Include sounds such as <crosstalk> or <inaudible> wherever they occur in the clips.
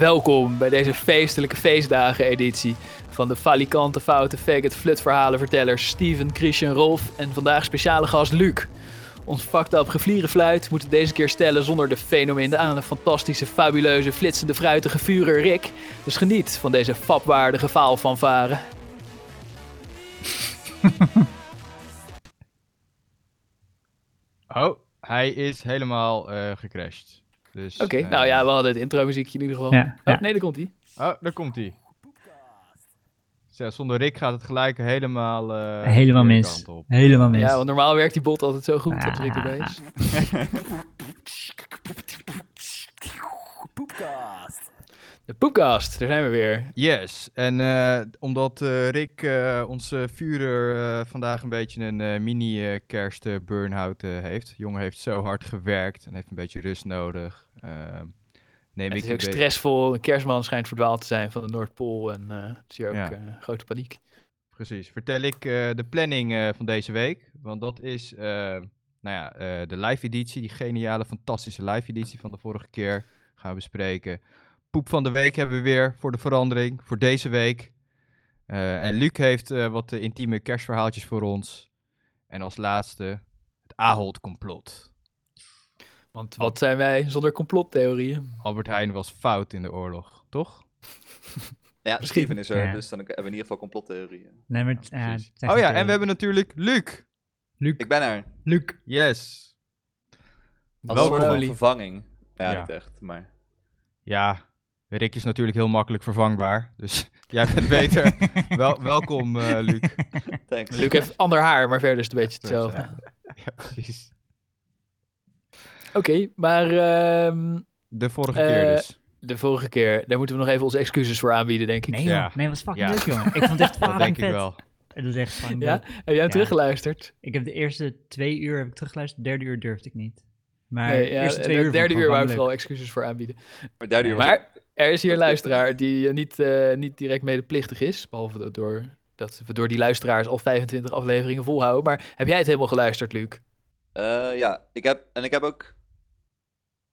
Welkom bij deze feestelijke feestdagen-editie van de falikante, foute, fake it, flut verhallenvertellers Steven, Christian, Rolf en vandaag speciale gast Luc. Ons fucked up geflieren fluit moet deze keer stellen zonder de fenomenale, fantastische, fabuleuze, flitsende, fruitige vurer Rick. Dus geniet van deze fapwaardige faal van varen. <laughs> Oh, hij is helemaal eh, gecrashed. Dus, Oké, eh, nou ja, we hadden het intro-muziekje in ieder geval. Ja, Oh, ja. nee, daar komt hij. Oh, daar komt hij. Zonder Rick gaat het gelijk helemaal. eh, Helemaal mis. op. Helemaal mis. Ja, want normaal werkt die bot altijd zo goed als Rick Ah. erbij is. De Poepcast, daar zijn we weer. Yes, en eh, omdat eh, Rick, eh, onze vurer, eh, vandaag een beetje een mini-kerst burn-out eh, heeft. De jongen heeft zo hard gewerkt en heeft een beetje rust nodig. Ehm, neem Het ik is ook stressvol. Een kerstman schijnt verdwaald te zijn van de Noordpool. En het is hier ook Ja. grote paniek. Precies. Vertel ik de planning van deze week. Want dat is nou ja, de live editie, die geniale, fantastische live editie van de vorige keer. Gaan we bespreken. Poep van de week hebben we weer voor de verandering, voor deze week. Eh, en Luc heeft eh, wat eh, intieme kerstverhaaltjes voor ons. En als laatste het Ahold-complot. Want wat zijn wij zonder complottheorieën? Albert Heijn was fout in de oorlog, toch? <laughs> Ja, Misschien. Is er, Ja. dus dan hebben we in ieder geval complottheorieën. Nee, maar ja, Oh ja, en we hebben natuurlijk Luc. Luc. Ik ben er. Luc. Yes. Als Welkom, een soort van Oli. vervanging. Ja, Ja. niet echt, maar... Ja, Rick is natuurlijk heel makkelijk vervangbaar. Dus <laughs> jij bent beter. <laughs> Wel, welkom, eh, Luc. Thanks. Luc heeft ander haar, maar verder is het een beetje hetzelfde. Ja, <laughs> ja, precies. Oké, maar ehm, De vorige keer Eh, dus. de vorige keer, daar moeten we nog even onze excuses voor aanbieden, denk ik. Nee, Ja. Nee, dat was fucking Ja. leuk, jongen. Ik vond het echt Dat denk ik wel. Het was echt fucking Ja? leuk. Heb jij hem Ja. teruggeluisterd? Ik heb de eerste twee uur heb ik teruggeluisterd. De derde uur durfde ik niet. Maar Nee, de eerste de twee uur derde uur wou ik vooral excuses voor aanbieden. Maar derde uur was Maar er is hier een luisteraar die eh, niet, eh, niet direct medeplichtig is. Behalve dat, door, dat we door die luisteraars al 25 afleveringen volhouden. Maar heb jij het helemaal geluisterd, Luc? Eh, ja, ik heb, en ik heb ook,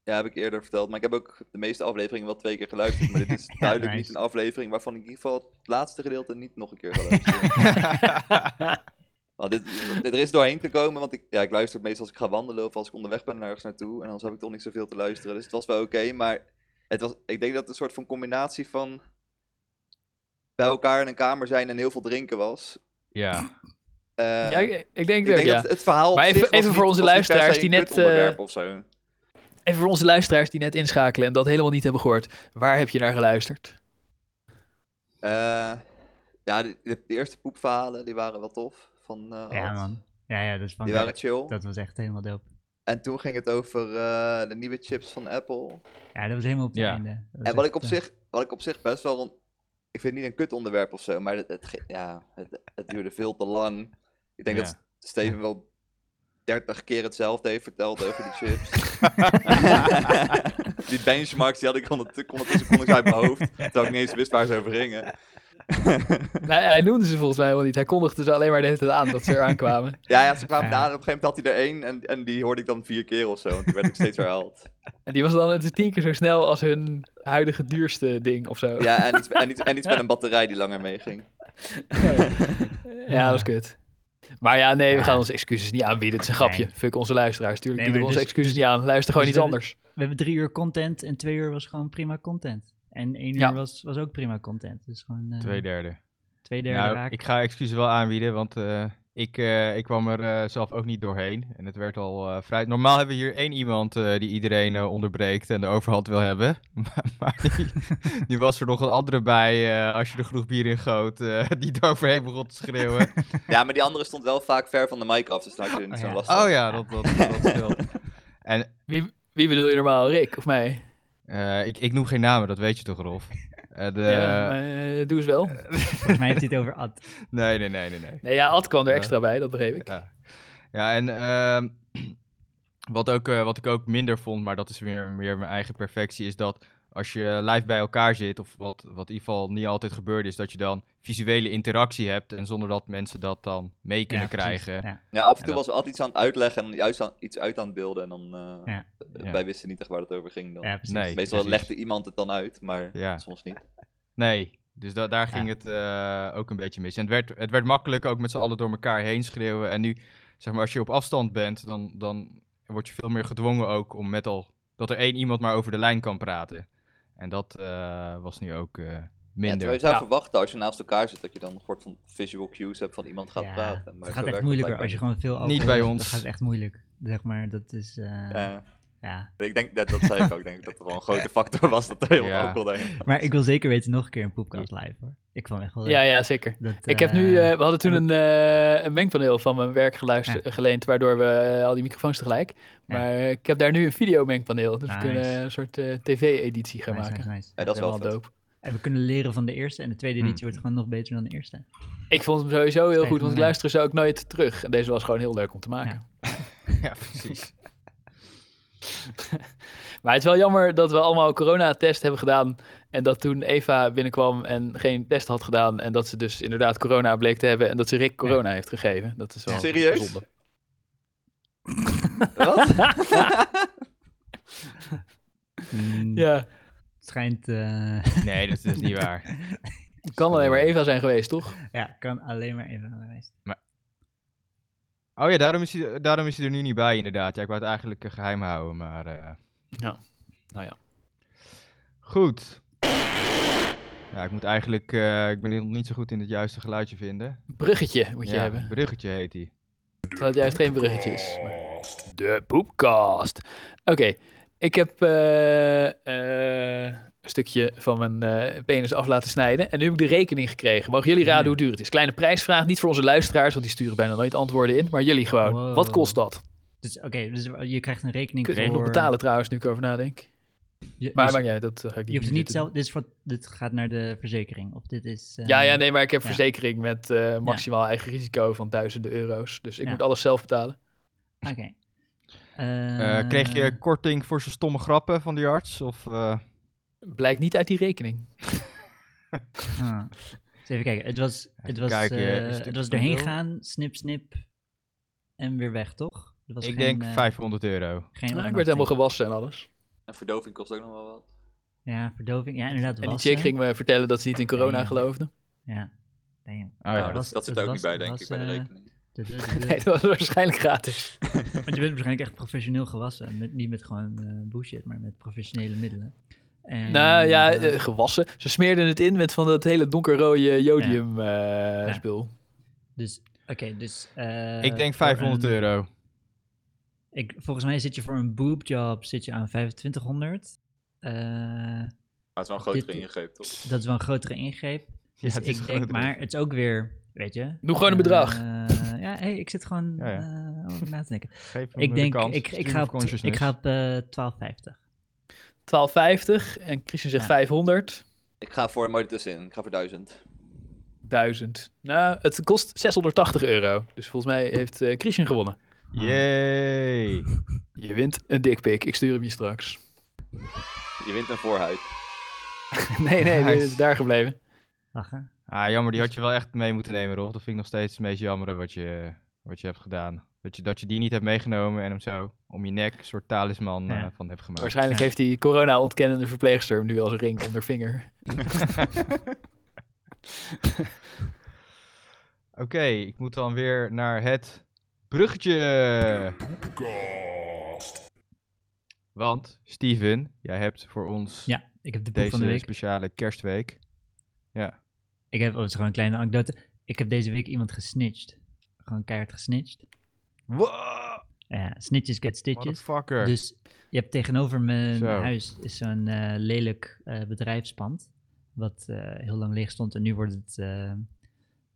ja, heb ik eerder verteld, maar ik heb ook de meeste afleveringen wel twee keer geluisterd. Maar dit is <laughs> duidelijk nice. niet een aflevering waarvan ik in ieder geval het laatste gedeelte niet nog een keer ga luisteren. <laughs> Dit, dit er is doorheen gekomen, want ik, ja, ik luister meestal als ik ga wandelen of als ik onderweg ben ergens naartoe. En anders heb ik toch niet zoveel te luisteren, dus het was wel oké. maar het was, ik denk dat het een soort van combinatie van bij elkaar in een kamer zijn en heel veel drinken was. Ja, Eh, ja, ik, ik denk ik ook, denk ja. dat het verhaal. Maar even- voor onze niet luisteraars die net, eh. Even voor onze luisteraars die net inschakelen en dat helemaal niet hebben gehoord. Waar heb je naar geluisterd? Eh, ja, de, de, de eerste poepverhalen die waren wel tof. Van, eh, Ja, man. Ja, ja, dat is van Die waren chill. Dat was echt helemaal dope. En toen ging het over eh, de nieuwe chips van Apple. Ja, dat was helemaal op het Ja. einde. En wat echt, ik, op eh, zich, wat ik op zich best wel. Ik vind het niet een kut onderwerp of zo, maar het, ja, het, het duurde veel te lang. Ik denk Ja. dat Steven wel 30 keer hetzelfde heeft verteld over die chips. <laughs> <laughs> die benchmarks die had ik ondertussen kon ik uit mijn hoofd. Terwijl ik niet eens wist waar ze over gingen. <laughs> Nou, hij noemde ze volgens mij helemaal niet. Hij kondigde ze alleen maar de hele tijd aan dat ze eraan kwamen. <laughs> Ja, ja, ze kwamen Ja. daar op een gegeven moment had hij er één en, en die hoorde ik dan vier keer of zo. En toen werd ik steeds herhaald. <laughs> En die was dan het is tien keer zo snel als hun huidige duurste ding of zo. Ja, en iets, en, iets, en iets met een batterij die langer meeging. Ja, dat is kut. Maar ja, nee, we gaan onze excuses niet aanbieden. Het is een grapje. Nee. Fuck onze luisteraars. Tuurlijk Nee, bieden we onze dus- excuses niet aan. Luister gewoon dus iets we- anders. We hebben drie uur content en twee uur was gewoon prima content. En één uur Ja. was, was ook prima content. Dus gewoon eh, twee derde. twee derde Nou, raak. ik ga excuses wel aanbieden, want eh, ik, eh, ik kwam er eh, zelf ook niet doorheen. En het werd al eh, vrij... Normaal hebben we hier één iemand eh, die iedereen eh, onderbreekt en de overhand wil hebben. <laughs> maar maar die, <laughs> die was er nog een andere bij, eh, als je er genoeg bier in goot, eh, die eroverheen begon te schreeuwen. <laughs> Ja, maar die andere stond wel vaak ver van de mic af, dus daar had je er niet Oh, zo'n ja. last van. Oh ja, dat, dat, dat scheelt. En Wie, wie bedoel je normaal? Rick of mij? Eh, ik, ik noem geen namen, dat weet je toch, Rolf? Eh, de, ja, maar, eh, doe eens wel. <laughs> Volgens mij heeft hij het over Ad. Nee, nee, nee, nee, nee. Nee, ja, Ad kwam er extra bij, dat begreep ik. Ja, ja en ehm, <clears throat> wat, ook, eh, wat ik ook minder vond, maar dat is weer meer mijn eigen perfectie, is dat als je live bij elkaar zit, of wat, wat in ieder geval niet altijd gebeurt, is dat je dan visuele interactie hebt en zonder dat mensen dat dan mee kunnen Ja, krijgen. Ja. Ja, af en En toe dat- was er altijd iets aan het uitleggen en juist aan, iets uit aan het beelden. En dan, eh, Ja. Ja. wij wisten niet echt waar het over ging dan. Ja, precies. Nee. Meestal precies. legde iemand het dan uit, maar Ja. soms niet. Nee, dus da- daar ging Ja. het eh, ook een beetje mis. En het werd, het werd makkelijk ook met z'n allen door elkaar heen schreeuwen. En nu, zeg maar, als je op afstand bent, dan, dan word je veel meer gedwongen ook om met al... Dat er één iemand maar over de lijn kan praten. En dat eh, was nu ook Ja, minder. terwijl je zou Ja. verwachten als je naast elkaar zit, dat je dan een soort van visual cues hebt van iemand gaat Ja, praten. Maar het gaat echt moeilijker als je gewoon veel Niet alcohol bij ons. Dan gaat echt moeilijk. Zeg maar, dat is... eh, niet. Ja. ja. Ik denk, dat, dat zei ik ook, denk ik, dat het wel een grote <laughs> factor was dat er heel Ja. daarin was. Maar ik wil zeker weten nog een keer een poepkast live hoor. Ik vond het echt wel. Ja, ja, zeker. Dat, Ik heb nu, eh, eh, we hadden toen een, eh, een mengpaneel van mijn werk geluisterd, Ja. geleend, waardoor we al die microfoons tegelijk. Ja. Maar ik heb daar nu een videomengpaneel, dus we kunnen een soort eh, tv-editie gaan nice, maken. nice, nice. Ja, dat is wel dope. En we kunnen leren van de eerste en de tweede Hm. editie wordt gewoon nog beter dan de eerste. Ik vond hem sowieso heel goed, want ik luister ze ook nooit terug. En deze was gewoon heel leuk om te maken. ja, <laughs> precies. <laughs> Maar het is wel jammer dat we allemaal coronatest hebben gedaan. En dat toen Eva binnenkwam en geen test had gedaan. En dat ze dus inderdaad corona bleek te hebben. En dat ze Rick corona heeft gegeven. Dat is wel Serieus? zonde. Wat? <laughs> Ja, Het schijnt... eh, Nee, dat is niet waar. <laughs> het kan alleen maar Eva zijn geweest, toch? ja, kan alleen maar even geweest. Oh ja, daarom is, hij, daarom is hij er nu niet bij, inderdaad. Ja, ik wou het eigenlijk eh, geheim houden, maar... eh, Ja. Nou ja. Goed. Ja, ik moet eigenlijk... eh, ik ben nog niet zo goed in het juiste geluidje vinden. Bruggetje moet je ja, hebben. bruggetje heet hij. Terwijl het juist geen bruggetje is. maar- De poepcast. Oké, ik heb eh, eh, een stukje van mijn eh, penis af laten snijden. En nu heb ik de rekening gekregen. Mogen jullie raden hoe duur het is? Kleine prijsvraag, niet voor onze luisteraars, want die sturen bijna nooit antwoorden in. Maar jullie gewoon. Wow. Wat kost dat? Dus oké, dus je krijgt een rekening Kun je voor... nog betalen trouwens, nu ik erover nadenk. Je, Maar dus dat ga ik je niet hoeft het nu niet zelf... Dit, is voor, dit gaat naar de verzekering. Of dit is... Ja, ja, nee, maar ik heb ja. verzekering met maximaal eigen risico van duizenden euro's. Dus ik Ja. moet alles zelf betalen. Oké. Eh, kreeg je korting voor zijn stomme grappen van die arts? Of, eh, Blijkt niet uit die rekening. <laughs> Ah. Eens even kijken. Het was, het was, eh, het was erheen gaan, snip, snip en weer weg, toch? Was ik geen, denk eh, 500 euro. Geen Nou, ik werd helemaal gewassen en alles. En verdoving kost ook nog wel wat. Ja, verdoving. Ja, inderdaad. En die chick ging me vertellen dat ze niet in corona Ja. geloofde. Ja. Damn. Oh Nou, ja. was- dat, dat zit er ook niet bij, denk was, ik, bij de eh, rekening. De- <laughs> Nee, dat was waarschijnlijk gratis. <laughs> Want je bent waarschijnlijk echt professioneel gewassen. Met, niet met gewoon eh, bullshit, maar met professionele middelen. En, nou ja, eh, eh, gewassen. Ze smeerden het in met van dat hele donkerrode jodium eh, spul. dus, oké, dus... eh, ik denk voor 500 een- euro. Ik, volgens mij zit je voor een boobjob zit je aan 2500. Eh, Maar het is wel een grotere dit- ingreep, toch? dat is wel een grotere ingreep. Dus is ik een denk, grotere maar het is ook weer, weet je... Doe gewoon een bedrag. Hey, ik zit gewoon Ja, ja. eh, over na te denken. <laughs> Geef Ik de denk, kans. ik, ik ga op, ik ga op eh 1250. 12,50 en Christian zegt Ja. 500. Ik ga voor mooi ertussenin. Ik ga voor 1000. 1000. Nou, het kost 680 euro. Dus volgens mij heeft eh Christian gewonnen. Yay. <laughs> Je wint een dikpik. Ik stuur hem je straks. Je wint een voorhuid. <laughs> nee, nee, dit is daar gebleven. Lachen. Ah, jammer, die had je wel echt mee moeten nemen, Rolf. Dat vind ik nog steeds het meest jammer wat je, wat je hebt gedaan. Dat je, dat je die niet hebt meegenomen en hem zo om je nek een soort talisman Ja. eh, van hebt gemaakt. Waarschijnlijk Ja. heeft die corona-ontkennende verpleegster hem nu als ring haar vinger. <laughs> Oké, ik moet dan weer naar het bruggetje. Want, Steven, jij hebt voor ons Ja, ik heb de poep van de deze week. speciale kerstweek. Ja. Ik heb, oh, het is gewoon een kleine anekdote. Ik heb deze week iemand gesnitcht. Gewoon keihard gesnitcht. Wow, Ja, snitches get stitches. motherfucker. Dus je hebt tegenover mijn Zo. huis is zo'n eh, lelijk eh, bedrijfspand. Wat eh, heel lang leeg stond. En nu wordt het,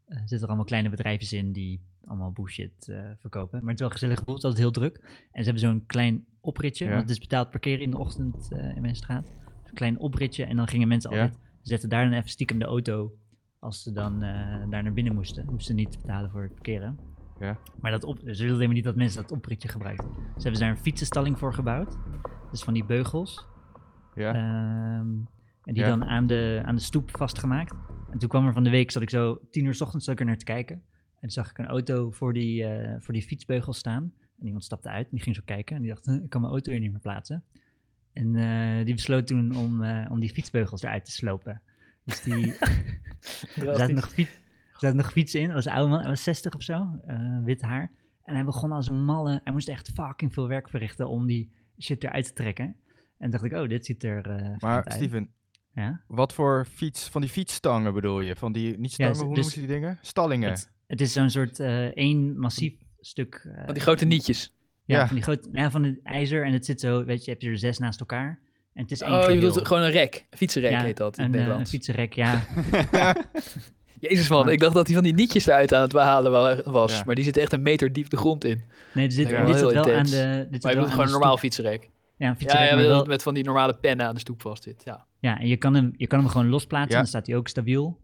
zitten er allemaal kleine bedrijfjes in die allemaal bullshit verkopen. Maar het is wel gezellig gevoel. Het is altijd heel druk. En ze hebben zo'n klein opritje. Ja. Want het is betaald parkeren in de ochtend in mijn straat. Een klein opritje. En dan gingen mensen Ja. altijd zetten daar dan even stiekem de auto. Als ze dan eh, daar naar binnen moesten. Moesten ze niet betalen voor het parkeren. Ja. Maar dat op, ze wilden helemaal niet dat mensen dat opritje gebruikten. Ze hebben daar een fietsenstalling voor gebouwd. Dus van die beugels. ja. Ehm, en die Ja. dan aan de, aan de stoep vastgemaakt. En toen kwam er van de week, zat ik zo tien uur 's ochtends zat ik er naar te kijken. En toen zag ik een auto voor die, eh, voor die fietsbeugel staan. En iemand stapte uit en die ging zo kijken. En die dacht, "Huh, <laughs> ik kan mijn auto hier niet meer plaatsen. En eh, die besloot toen om, om die fietsbeugels eruit te slopen. Dus die, <laughs> er zaten nog, fiets, zaten nog fietsen in. Dat was een oude man, hij was 60 of zo, eh, wit haar. En hij begon als een malle. Hij moest echt fucking veel werk verrichten om die shit eruit te trekken. En dacht ik, oh, dit ziet er eh Maar uit. Steven, Ja? wat voor fiets, van die fietsstangen bedoel je? Van die, niet stangen, z- hoe dus- noemen ze die dingen? Stallingen. Het, het is zo'n soort eh één massief stuk. eh, Van die grote nietjes. Ja, Ja. van die grote, ja, van het ijzer. En het zit zo, weet je, heb je er zes naast elkaar. En het is één Oh, je bedoelt gewoon een rek. Een fietsenrek Ja, heet dat in een, eh, een Nederlands. fietsenrek, ja. <laughs> Jezus man, ik dacht dat hij van die nietjes eruit aan het behalen wa- was. Ja. Maar die zitten echt een meter diep de grond in. Nee, dit zit, Ja, dit heel zit wel aan de. Dit zit Maar je wel bedoelt gewoon een normaal fietsenrek. Ja, een fietsenrek, ja, wel- met van die normale pennen aan de stoep vast zit. Ja. ja, en je kan, hem, je kan hem gewoon losplaatsen, Ja. dan staat hij ook stabiel.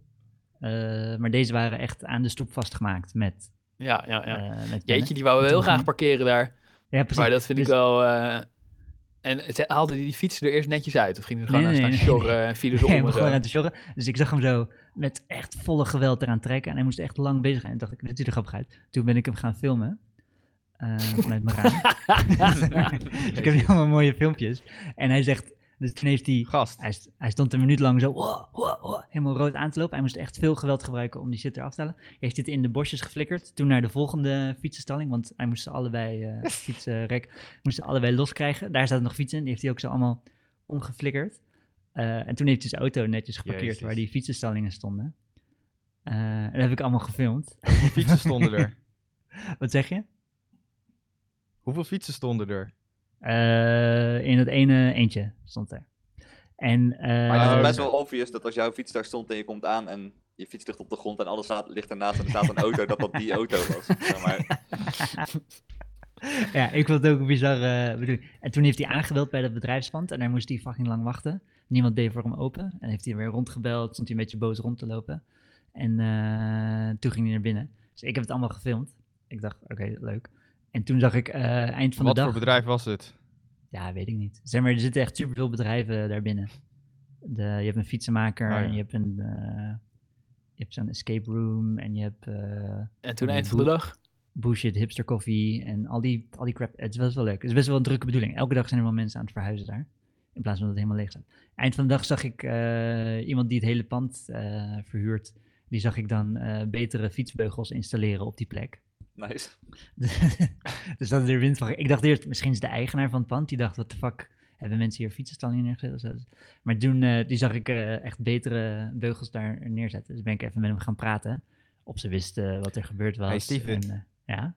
Eh, maar deze waren echt aan de stoep vastgemaakt met. Ja, ja, ja. eh, met. Jeetje, die wouden we heel graag parkeren daar. Ja, precies. Maar dat vind ik Dus- wel... eh, En haalde die fietsen er eerst netjes uit. Of gingen ze Nee, gewoon nee, aan nee, staan nee, sjorren en vielen ze Hij om en begon zo. eraan te sjorren. Dus ik zag hem zo met echt volle geweld eraan trekken. En hij moest echt lang bezig zijn. En dacht ik, dit ziet er grappig uit. Toen ben ik hem gaan filmen. eh, vanuit mijn raam. <laughs> <laughs> dus ik heb hier allemaal mooie filmpjes. En hij zegt, dus toen heeft hij... Gast. Hij, hij stond een minuut lang zo wow, wow, wow, helemaal rood aan te lopen. Hij moest echt veel geweld gebruiken om die shit eraf te halen. Hij heeft dit in de bosjes geflikkerd. Toen naar de volgende fietsenstalling. Want hij moest ze allebei, eh <laughs> fietsenrek, moest ze allebei loskrijgen. Daar zaten nog fietsen in. Die heeft hij ook zo allemaal omgeflikkerd. Eh, en toen heeft hij zijn auto netjes geparkeerd Jezus. waar die fietsenstallingen stonden. Eh, en dat heb ik allemaal gefilmd. Hoeveel fietsen stonden er? <laughs> Wat zeg je? Hoeveel fietsen stonden er? Eh, in het ene eentje stond er. En, eh, Maar het is best oké. wel obvious dat als jouw fiets daar stond en je komt aan en je fiets ligt op de grond en alles staat, ligt ernaast en er staat een auto, dat dat die auto was. Zeg <laughs> maar. ja, ik vond het ook een bizarre bedoeling. En toen heeft hij aangebeld bij dat bedrijfspand en daar moest hij fucking lang wachten. Niemand deed voor hem open. En heeft hij weer rondgebeld, stond hij een beetje boos rond te lopen. En eh, toen ging hij naar binnen. Dus ik heb het allemaal gefilmd. Ik dacht, oké, leuk. En toen zag ik eh, eind van Wat de dag... voor bedrijf was het? Ja, weet ik niet. Zeg maar, er zitten echt superveel bedrijven daar binnen. De, je hebt een fietsenmaker Oh, ja. en je hebt een... eh, je hebt zo'n escape room en je hebt... eh, En toen eind van de dag. bullshit, hipster koffie en al die, al die crap. Het is best wel leuk. Het is best wel een drukke bedoeling. Elke dag zijn er wel mensen aan het verhuizen daar. In plaats van dat het helemaal leeg staat. Eind van de dag zag ik eh, iemand die het hele pand eh, verhuurt. Die zag ik dan eh, betere fietsbeugels installeren op die plek. Nice. <laughs> dus dat is er wind van. Ik dacht eerst, misschien is de eigenaar van het pand. Die dacht, wat de fuck, hebben mensen hier fietsenstallingen neergezet? zo? Maar toen eh, die zag ik eh, echt betere beugels daar neerzetten. Dus ben ik even met hem gaan praten. Op ze wist eh, wat er gebeurd was. Hey, Steven. En, ja?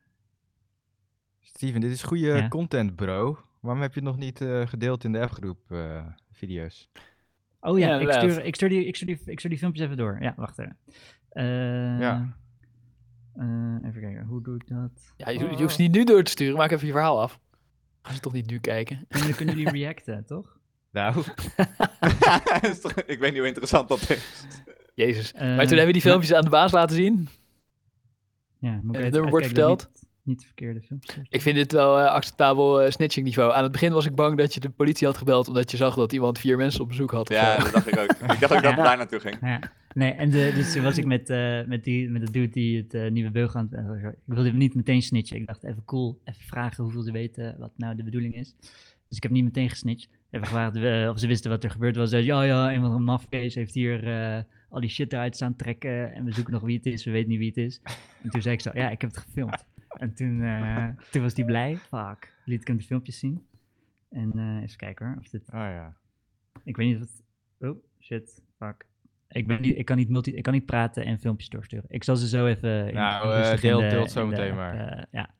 Steven, dit is goede Ja. content, bro. Waarom heb je het nog niet eh, gedeeld in de appgroep eh, video's? Oh ja, Ja, ik, stuur, ik, stuur die, ik, stuur die, ik stuur die filmpjes even door. Ja, wacht even. Eh, Ja. Eh, even kijken, hoe doe ik dat? Ja, je, je hoeft ze niet nu door te sturen. Maak even je verhaal af. Gaan ze toch niet nu kijken? En dan kunnen jullie <laughs> reacten, toch? Nou, <laughs> <laughs> ik weet niet hoe interessant dat is. Jezus. Eh, maar toen hebben we die filmpjes aan de baas laten zien. Ja, het even nummer wordt verteld. Niet, niet de verkeerde filmpjes. Ik vind dit wel eh, acceptabel eh, snitching niveau. Aan het begin was ik bang dat je de politie had gebeld. Omdat je zag dat iemand vier mensen op bezoek had. Ja, dat dacht ik ook. Ik dacht ook dat het daar naartoe ging. Ja, nee, en de, dus toen was ik met, eh, met, die, met de dude die het eh, nieuwe beugel aan het... eh, ik wilde hem niet meteen snitchen. Ik dacht even cool, even vragen hoeveel ze weten wat nou de bedoeling is. Dus ik heb niet meteen gesnitcht. Even gevraagd of ze wisten wat er gebeurd was. Ze ja, ja, een van de mafkees heeft hier al die shit eruit staan trekken. En we zoeken nog wie het is, we weten niet wie het is. En toen zei ik zo, ja, ik heb het gefilmd. En toen, toen was hij blij. Fuck. Liet ik hem de filmpjes zien. En even kijken hoor, of dit... oh ja. Ik weet niet of het... Oh, shit. Fuck. Ik, ben niet, ik, kan niet multi, ik kan niet praten en filmpjes doorsturen. Ik zal ze zo even... in- Nou, in eh, rustig deel- in de- deel het zo de meteen maar. eh, ja.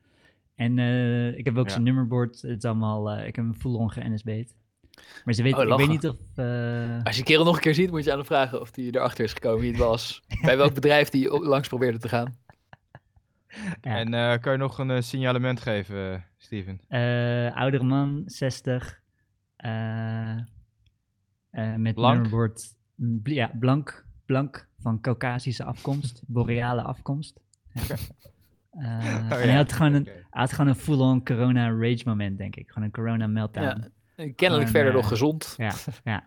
En eh, ik heb ook Ja. zijn nummerbord. Het is allemaal... eh, ik heb hem full-on ge-NSB'd. Maar ze weten... Oh, ik weet niet of... eh, Als je kerel nog een keer ziet, moet je aan hem vragen of hij erachter is gekomen wie het was. <laughs> Bij welk bedrijf die langs probeerde te gaan. <laughs> ja. En eh, kan je nog een signalement geven, Steven? Eh, oudere man, 60. eh, eh, met Blank? nummerbord... Ja, blank. Blank van Caucasische afkomst. <laughs> boreale afkomst. Ja. <laughs> Eh, en hij had gewoon een, had gewoon een full-on corona rage moment, denk ik. Gewoon een corona meltdown. Ja. En kennelijk En, verder eh, nog gezond. Ja, ja.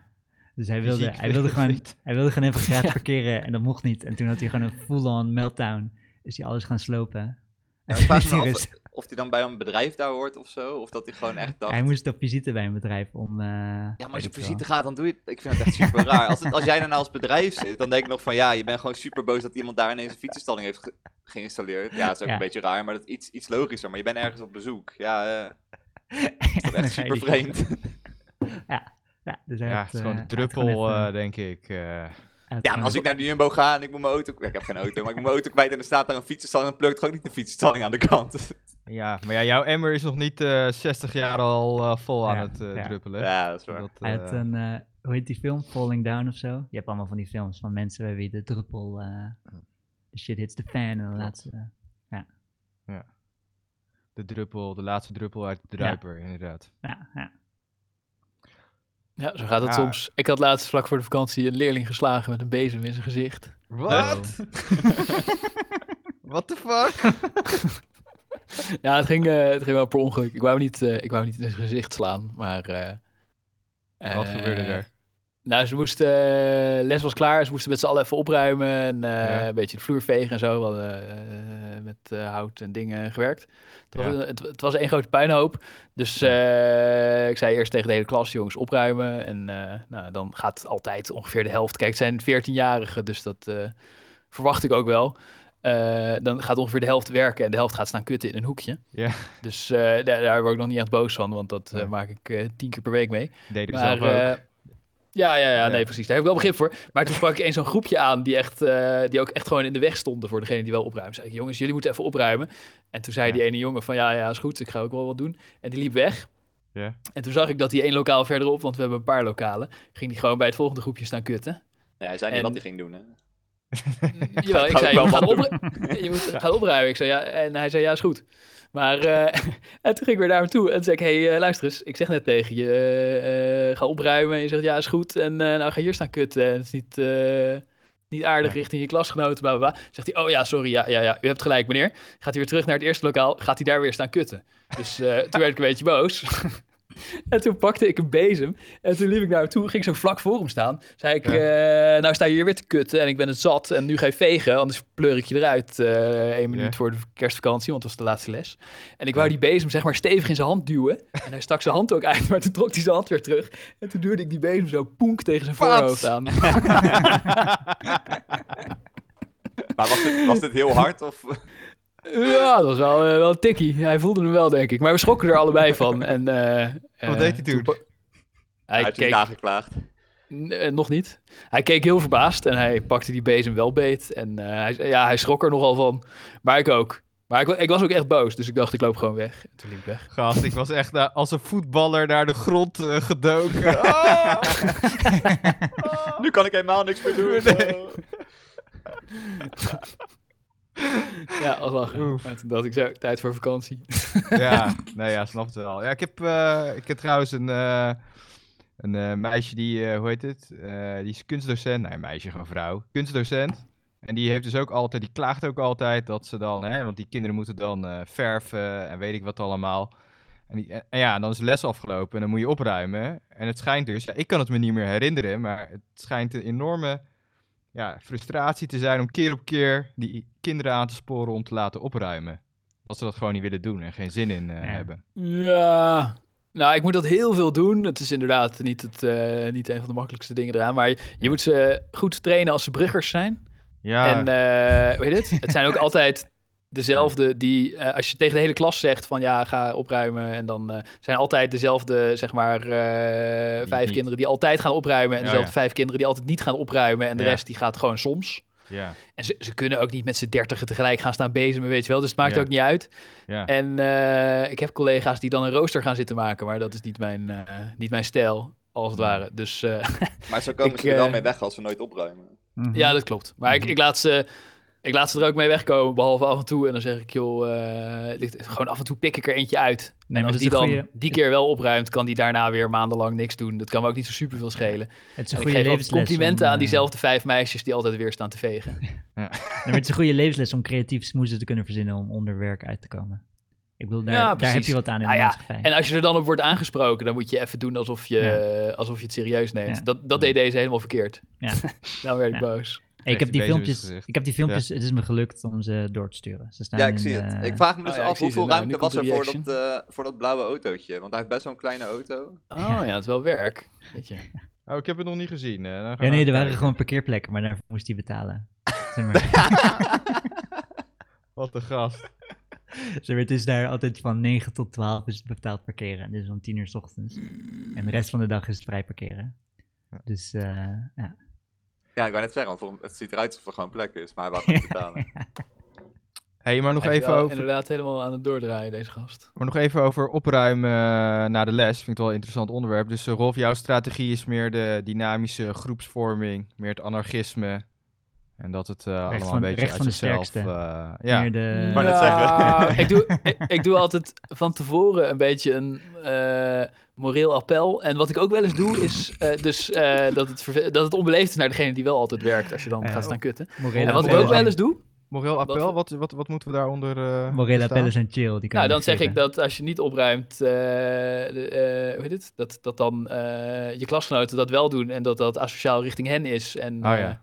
Dus hij wilde, Fysiek hij, wilde gewoon, hij wilde gewoon even <laughs> Ja. parkeren en dat mocht niet. En toen had hij gewoon een full-on meltdown. Is hij alles gaan slopen. En of hij dan bij een bedrijf daar hoort of zo. Of dat hij gewoon echt dacht... Hij moest op visite bij een bedrijf om... eh, Ja, maar als je op visite gaat, dan doe je het. Ik vind het echt super raar. Als, het, als jij dan als bedrijf zit, dan denk ik nog van ja, je bent gewoon super boos dat iemand daar ineens een fietsenstalling heeft ge- geïnstalleerd. Ja, dat is ook Ja. een beetje raar, maar dat is iets, iets logischer. Maar je bent ergens op bezoek. Ja, eh, dat <laughs> is echt super vreemd. <laughs> Ja, dus Ja, had, het is gewoon eh, de gewoon druppel, eh, denk ik. eh. Ja, maar als een- ik naar de Jumbo ga en ik moet mijn auto... Ik heb geen auto, maar ik moet mijn auto kwijt en er staat daar een fietsenstalling, dan plukt gewoon niet de fietsenstalling aan de kant. Ja, maar ja, jouw emmer is nog niet eh 60 jaar al eh, vol aan Ja, het eh, ja. druppelen. Ja, dat is waar. Dat, Hij had een, eh, hoe heet die film? Falling Down of zo? Je hebt allemaal van die films van mensen bij wie de druppel, eh, de shit hits the fan en de laatste. de druppel, de laatste druppel uit de druiper, inderdaad. Ja, ja. Ja, zo gaat het Ja. soms. Ik had laatst vlak voor de vakantie een leerling geslagen met een bezem in zijn gezicht. Wat? <laughs> What the fuck? <laughs> Ja, het ging, eh, het ging wel per ongeluk. Ik wou niet, eh, ik wou niet in zijn gezicht slaan, maar... eh, Wat gebeurde er? Nou, ze moesten, les was klaar, ze moesten met z'n allen even opruimen en Ja. een beetje de vloer vegen en zo. We hadden met hout en dingen gewerkt. Het was, Ja. het, het was één grote puinhoop. Dus ik zei eerst tegen de hele klas, jongens, opruimen. En nou, dan gaat altijd ongeveer de helft. Kijk, het zijn 14-jarigen, dus dat verwacht ik ook wel. Eh, dan gaat ongeveer de helft werken en de helft gaat staan kutten in een hoekje. Ja. Dus eh, daar, daar word ik nog niet echt boos van, want dat eh, maak ik eh, tien keer per week mee. Deed ik Maar, zelf ook. ja, ja, ja, Ja. nee, precies. Daar heb ik wel begrip voor. Maar toen sprak ik eens zo'n groepje aan die, echt, eh, die ook echt gewoon in de weg stonden voor degene die wel opruimen. Zei ik, jongens, jullie moeten even opruimen. En toen zei Ja. die ene jongen van, ja, ja, is goed, ik ga ook wel wat doen. En die liep weg. Ja. En toen zag ik dat hij één lokaal verderop, want we hebben een paar lokalen, ging die gewoon bij het volgende groepje staan kutten. Ja, hij zei niet En- wat hij ging doen, hè. Jawel, ik zei, je moet, gaan wat opru- je moet gaan opruimen. Ik zei, ja, en hij zei, ja, is goed. Maar, eh, <laughs> en toen ging ik weer naar hem toe en toen zei ik, hey, eh, luister eens, ik zeg net tegen je, eh, ga opruimen. En je zegt, ja, is goed. En nou, ga hier staan kutten. En het is niet, eh, niet aardig Ja. richting je klasgenoten, bla, bla, bla. Zegt hij, oh ja, sorry, ja, ja, ja, u hebt gelijk, meneer. Gaat hij weer terug naar het eerste lokaal, gaat hij daar weer staan kutten. Dus eh, toen werd ik een beetje boos. <laughs> <laughs> En toen pakte ik een bezem en toen liep ik naar hem toe, ging ik zo vlak voor hem staan. Zei ik, eh, nou sta je hier weer te kutten en ik ben het zat en nu ga je vegen, anders pleur ik je eruit eh één minuut Ja. voor de kerstvakantie, want dat was de laatste les. En ik wou die bezem zeg maar stevig in zijn hand duwen en hij stak zijn hand ook uit, maar toen trok hij zijn hand weer terug. En toen duwde ik die bezem zo poenk tegen zijn Wat? voorhoofd aan. <laughs> Maar was dit, was dit heel hard? Of... Ja, dat was wel, eh, wel een tikkie. Hij voelde hem wel, denk ik. Maar we schrokken er allebei van. En, eh, Wat eh, deed hij toen? Hij keek nageklaagd. N- nog niet. Hij keek heel verbaasd en hij pakte die bezem wel beet. En eh, hij, ja, hij schrok er nogal van. Maar ik ook. Maar ik, ik was ook echt boos, dus ik dacht ik loop gewoon weg. En toen liep ik weg. Gast, ik was echt als een voetballer naar de grond gedoken. <laughs> Nu kan ik helemaal niks meer doen. Nee. <laughs> Ja, als lachen. Toen dacht ik zo, tijd voor vakantie. ja, <laughs> nee, ja, snap het wel. Ja, ik heb, eh, ik heb trouwens een, eh, een eh, meisje die, hoe heet het? Die is kunstdocent. Nee, meisje, gewoon vrouw. Kunstdocent. En die heeft dus ook altijd, die klaagt ook altijd dat ze dan, hè, want die kinderen moeten dan verven en weet ik wat allemaal. En, die, en ja, dan is de les afgelopen en dan moet je opruimen. En het schijnt dus, ja, ik kan het me niet meer herinneren, maar het schijnt een enorme ja, frustratie te zijn om keer op keer die kinderen aan te sporen om te laten opruimen. Als ze dat gewoon niet willen doen en geen zin in eh, Ja. hebben. Ja, nou, ik moet dat heel veel doen. Het is inderdaad niet, het, eh, niet een van de makkelijkste dingen eraan. Maar je, je moet ze goed trainen als ze bruggers zijn. Ja, En eh weet je het? Het zijn ook <laughs> altijd dezelfde die, eh, als je tegen de hele klas zegt van ja, ga opruimen. En dan eh, zijn altijd dezelfde, zeg maar, eh, vijf niet. kinderen die altijd gaan opruimen. En dezelfde ja. vijf kinderen die altijd niet gaan opruimen. En de Ja. rest die gaat gewoon soms. ja, En ze, ze kunnen ook niet met z'n dertigen tegelijk gaan staan bezemen, weet je wel. Dus het maakt Ja. ook niet uit. ja. En eh, ik heb collega's die dan een rooster gaan zitten maken. Maar dat is niet mijn, eh, niet mijn stijl, als het ware. Dus eh, Maar zo komen Ik, <laughs> ze er wel mee weg als ze nooit opruimen. Ja, dat klopt. Maar ik, Mhm. ik, laat ze, ik laat ze er ook mee wegkomen, behalve af en toe. En dan zeg ik, joh, eh, gewoon af en toe pik ik er eentje uit. maar en als die dan goeie- die keer wel opruimt, kan die daarna weer maandenlang niks doen. Dat kan me ook niet zo super veel schelen. Het is En een ik goede levensles. complimenten om, aan eh, diezelfde vijf meisjes die altijd weer staan te vegen. nee, maar het is een goede levensles om creatief smoezen te kunnen verzinnen om onder werk uit te komen. Ik bedoel, daar, Ja, daar heb je wat aan in Nou de ja, maatschappij. En als je er dan op wordt aangesproken, dan moet je even doen alsof je, alsof je het serieus neemt. Ja. Dat, dat deed deze helemaal verkeerd. Ja. <laughs> dan werd ik Ja. boos. Ik heb, die filmpjes, ik heb die filmpjes, het is me gelukt om ze door te sturen. Ze staan Ja, ik zie het. Ik vraag me dus Oh ja, ik af hoeveel ruimte was er voor dat, eh, voor dat blauwe autootje. Want hij heeft best wel een kleine auto. Oh ja, het is wel werk. Weet je. Oh, ik heb het nog niet gezien. eh, dan gaan Ja, nee, er waren gewoon parkeerplekken, maar daarvoor moest hij betalen. <laughs> Wat een gast. zeg maar, het is daar altijd van 9 tot 12 is het betaald parkeren. Dus om 10 uur 's ochtends. En de rest van de dag is het vrij parkeren. Dus eh, ja. Ja, ik wou net zeggen, want voor- het ziet eruit alsof er gewoon plek is. Maar hij wou gewoon betalen. <laughs> hey, maar nog Hij is even wel over... inderdaad helemaal aan het doordraaien, deze gast. Maar nog even over opruimen eh, na de les. Vind ik wel een interessant onderwerp. Dus eh, Rolf, jouw strategie is meer de dynamische groepsvorming, meer het anarchisme. En dat het eh, allemaal van- een beetje recht uit van de zichzelf... sterkste. eh, ja, Meer de, wou net zeggen. <laughs> Ik, doe, ik, ik doe altijd van tevoren een beetje een eh, moreel appel. En wat ik ook wel eens doe, is eh, dus, eh, dat, het dat het onbeleefd is naar degene die wel altijd werkt, als je dan gaat staan kutten. morele En wat ik ook wel eens doe, Moreel appel, Wat- wat, wat, moeten we daaronder eh Morele verstaan? appellen zijn chill. Die kan nou dan zeg ik dat als je niet opruimt, eh, de, eh, hoe heet het? Dat, dat dan eh, je klasgenoten dat wel doen en dat dat asociaal richting hen is. En, Oh ja.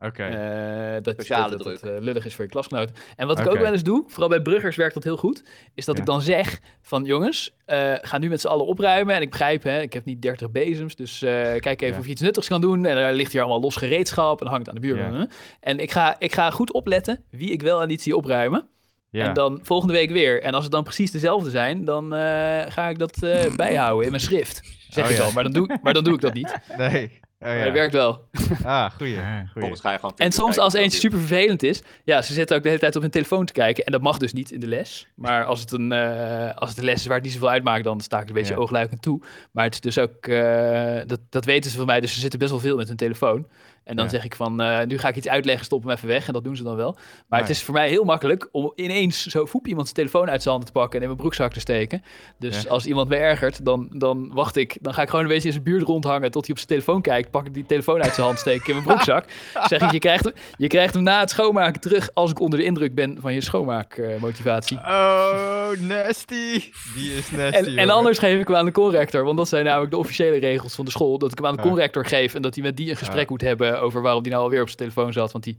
Oké. Eh, dat, Sociale dat, dat het eh, lullig is voor je klasgenoot. En wat ik ook wel eens doe, vooral bij bruggers werkt dat heel goed, is dat Ja. ik dan zeg van jongens, eh, ga nu met z'n allen opruimen. En ik begrijp, hè, ik heb niet 30 bezems, dus eh, kijk even Ja. of je iets nuttigs kan doen. En er ligt hier allemaal los gereedschap en hangt aan de buurman. Ja. En ik ga, ik ga goed opletten wie ik wel en niet zie opruimen. ja. En dan volgende week weer. En als het dan precies dezelfde zijn, dan eh, ga ik dat eh, bijhouden in mijn schrift. Zeg Oh ik ja. al, maar dan, doe, maar dan doe ik dat niet. <laughs> Nee. Oh, Maar ja. dat werkt wel. Ah, goeie. Goeie. Volgens ga je gewoon... En soms als eentje super vervelend is, ja, ze zitten ook de hele tijd op hun telefoon te kijken. En dat mag dus niet in de les. Maar als het een, eh, als het een les is waar het niet zoveel uitmaakt, dan sta ik een beetje Ja. oogluikend toe. Maar het is dus ook, eh, dat, dat weten ze van mij, dus ze zitten best wel veel met hun telefoon. En dan Ja. zeg ik van, eh, nu ga ik iets uitleggen, stop hem even weg. En dat doen ze dan wel. Maar het is voor mij heel makkelijk om ineens zo voep iemand zijn telefoon uit zijn handen te pakken en in mijn broekzak te steken. Dus Ja. als iemand me ergert, dan, dan wacht ik. Dan ga ik gewoon een beetje in zijn buurt rondhangen tot hij op zijn telefoon kijkt. Pak ik die telefoon uit zijn hand, steek ik in mijn broekzak. <laughs> zeg ik, je krijgt, hem, je krijgt hem na het schoonmaken terug als ik onder de indruk ben van je schoonmaakmotivatie. Oh, nasty. Die is nasty. En, en anders geef ik hem aan de conrector, want dat zijn namelijk de officiële regels van de school. Dat ik hem aan de Ja. conrector geef en dat hij met die een gesprek Ja. moet hebben over waarom die nou alweer op zijn telefoon zat. Want die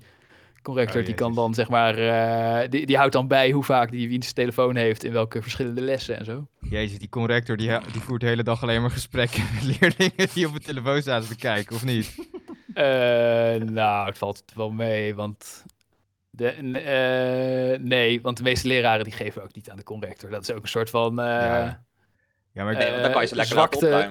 conrector Oh, die kan jezus. dan zeg maar, eh, die, die houdt dan bij hoe vaak die wiens telefoon heeft in welke verschillende lessen en zo. Jezus, die corrector die, die voert de hele dag alleen maar gesprekken met leerlingen die op een telefoon zaten te kijken, of niet? <laughs> Eh, nou, het valt wel mee, want... De, eh, nee, want de meeste leraren die geven ook niet aan de conrector. Dat is ook een soort van... eh, Ja. Ja, maar ik Nee, want dan kan je ze eh, lekker zwakte-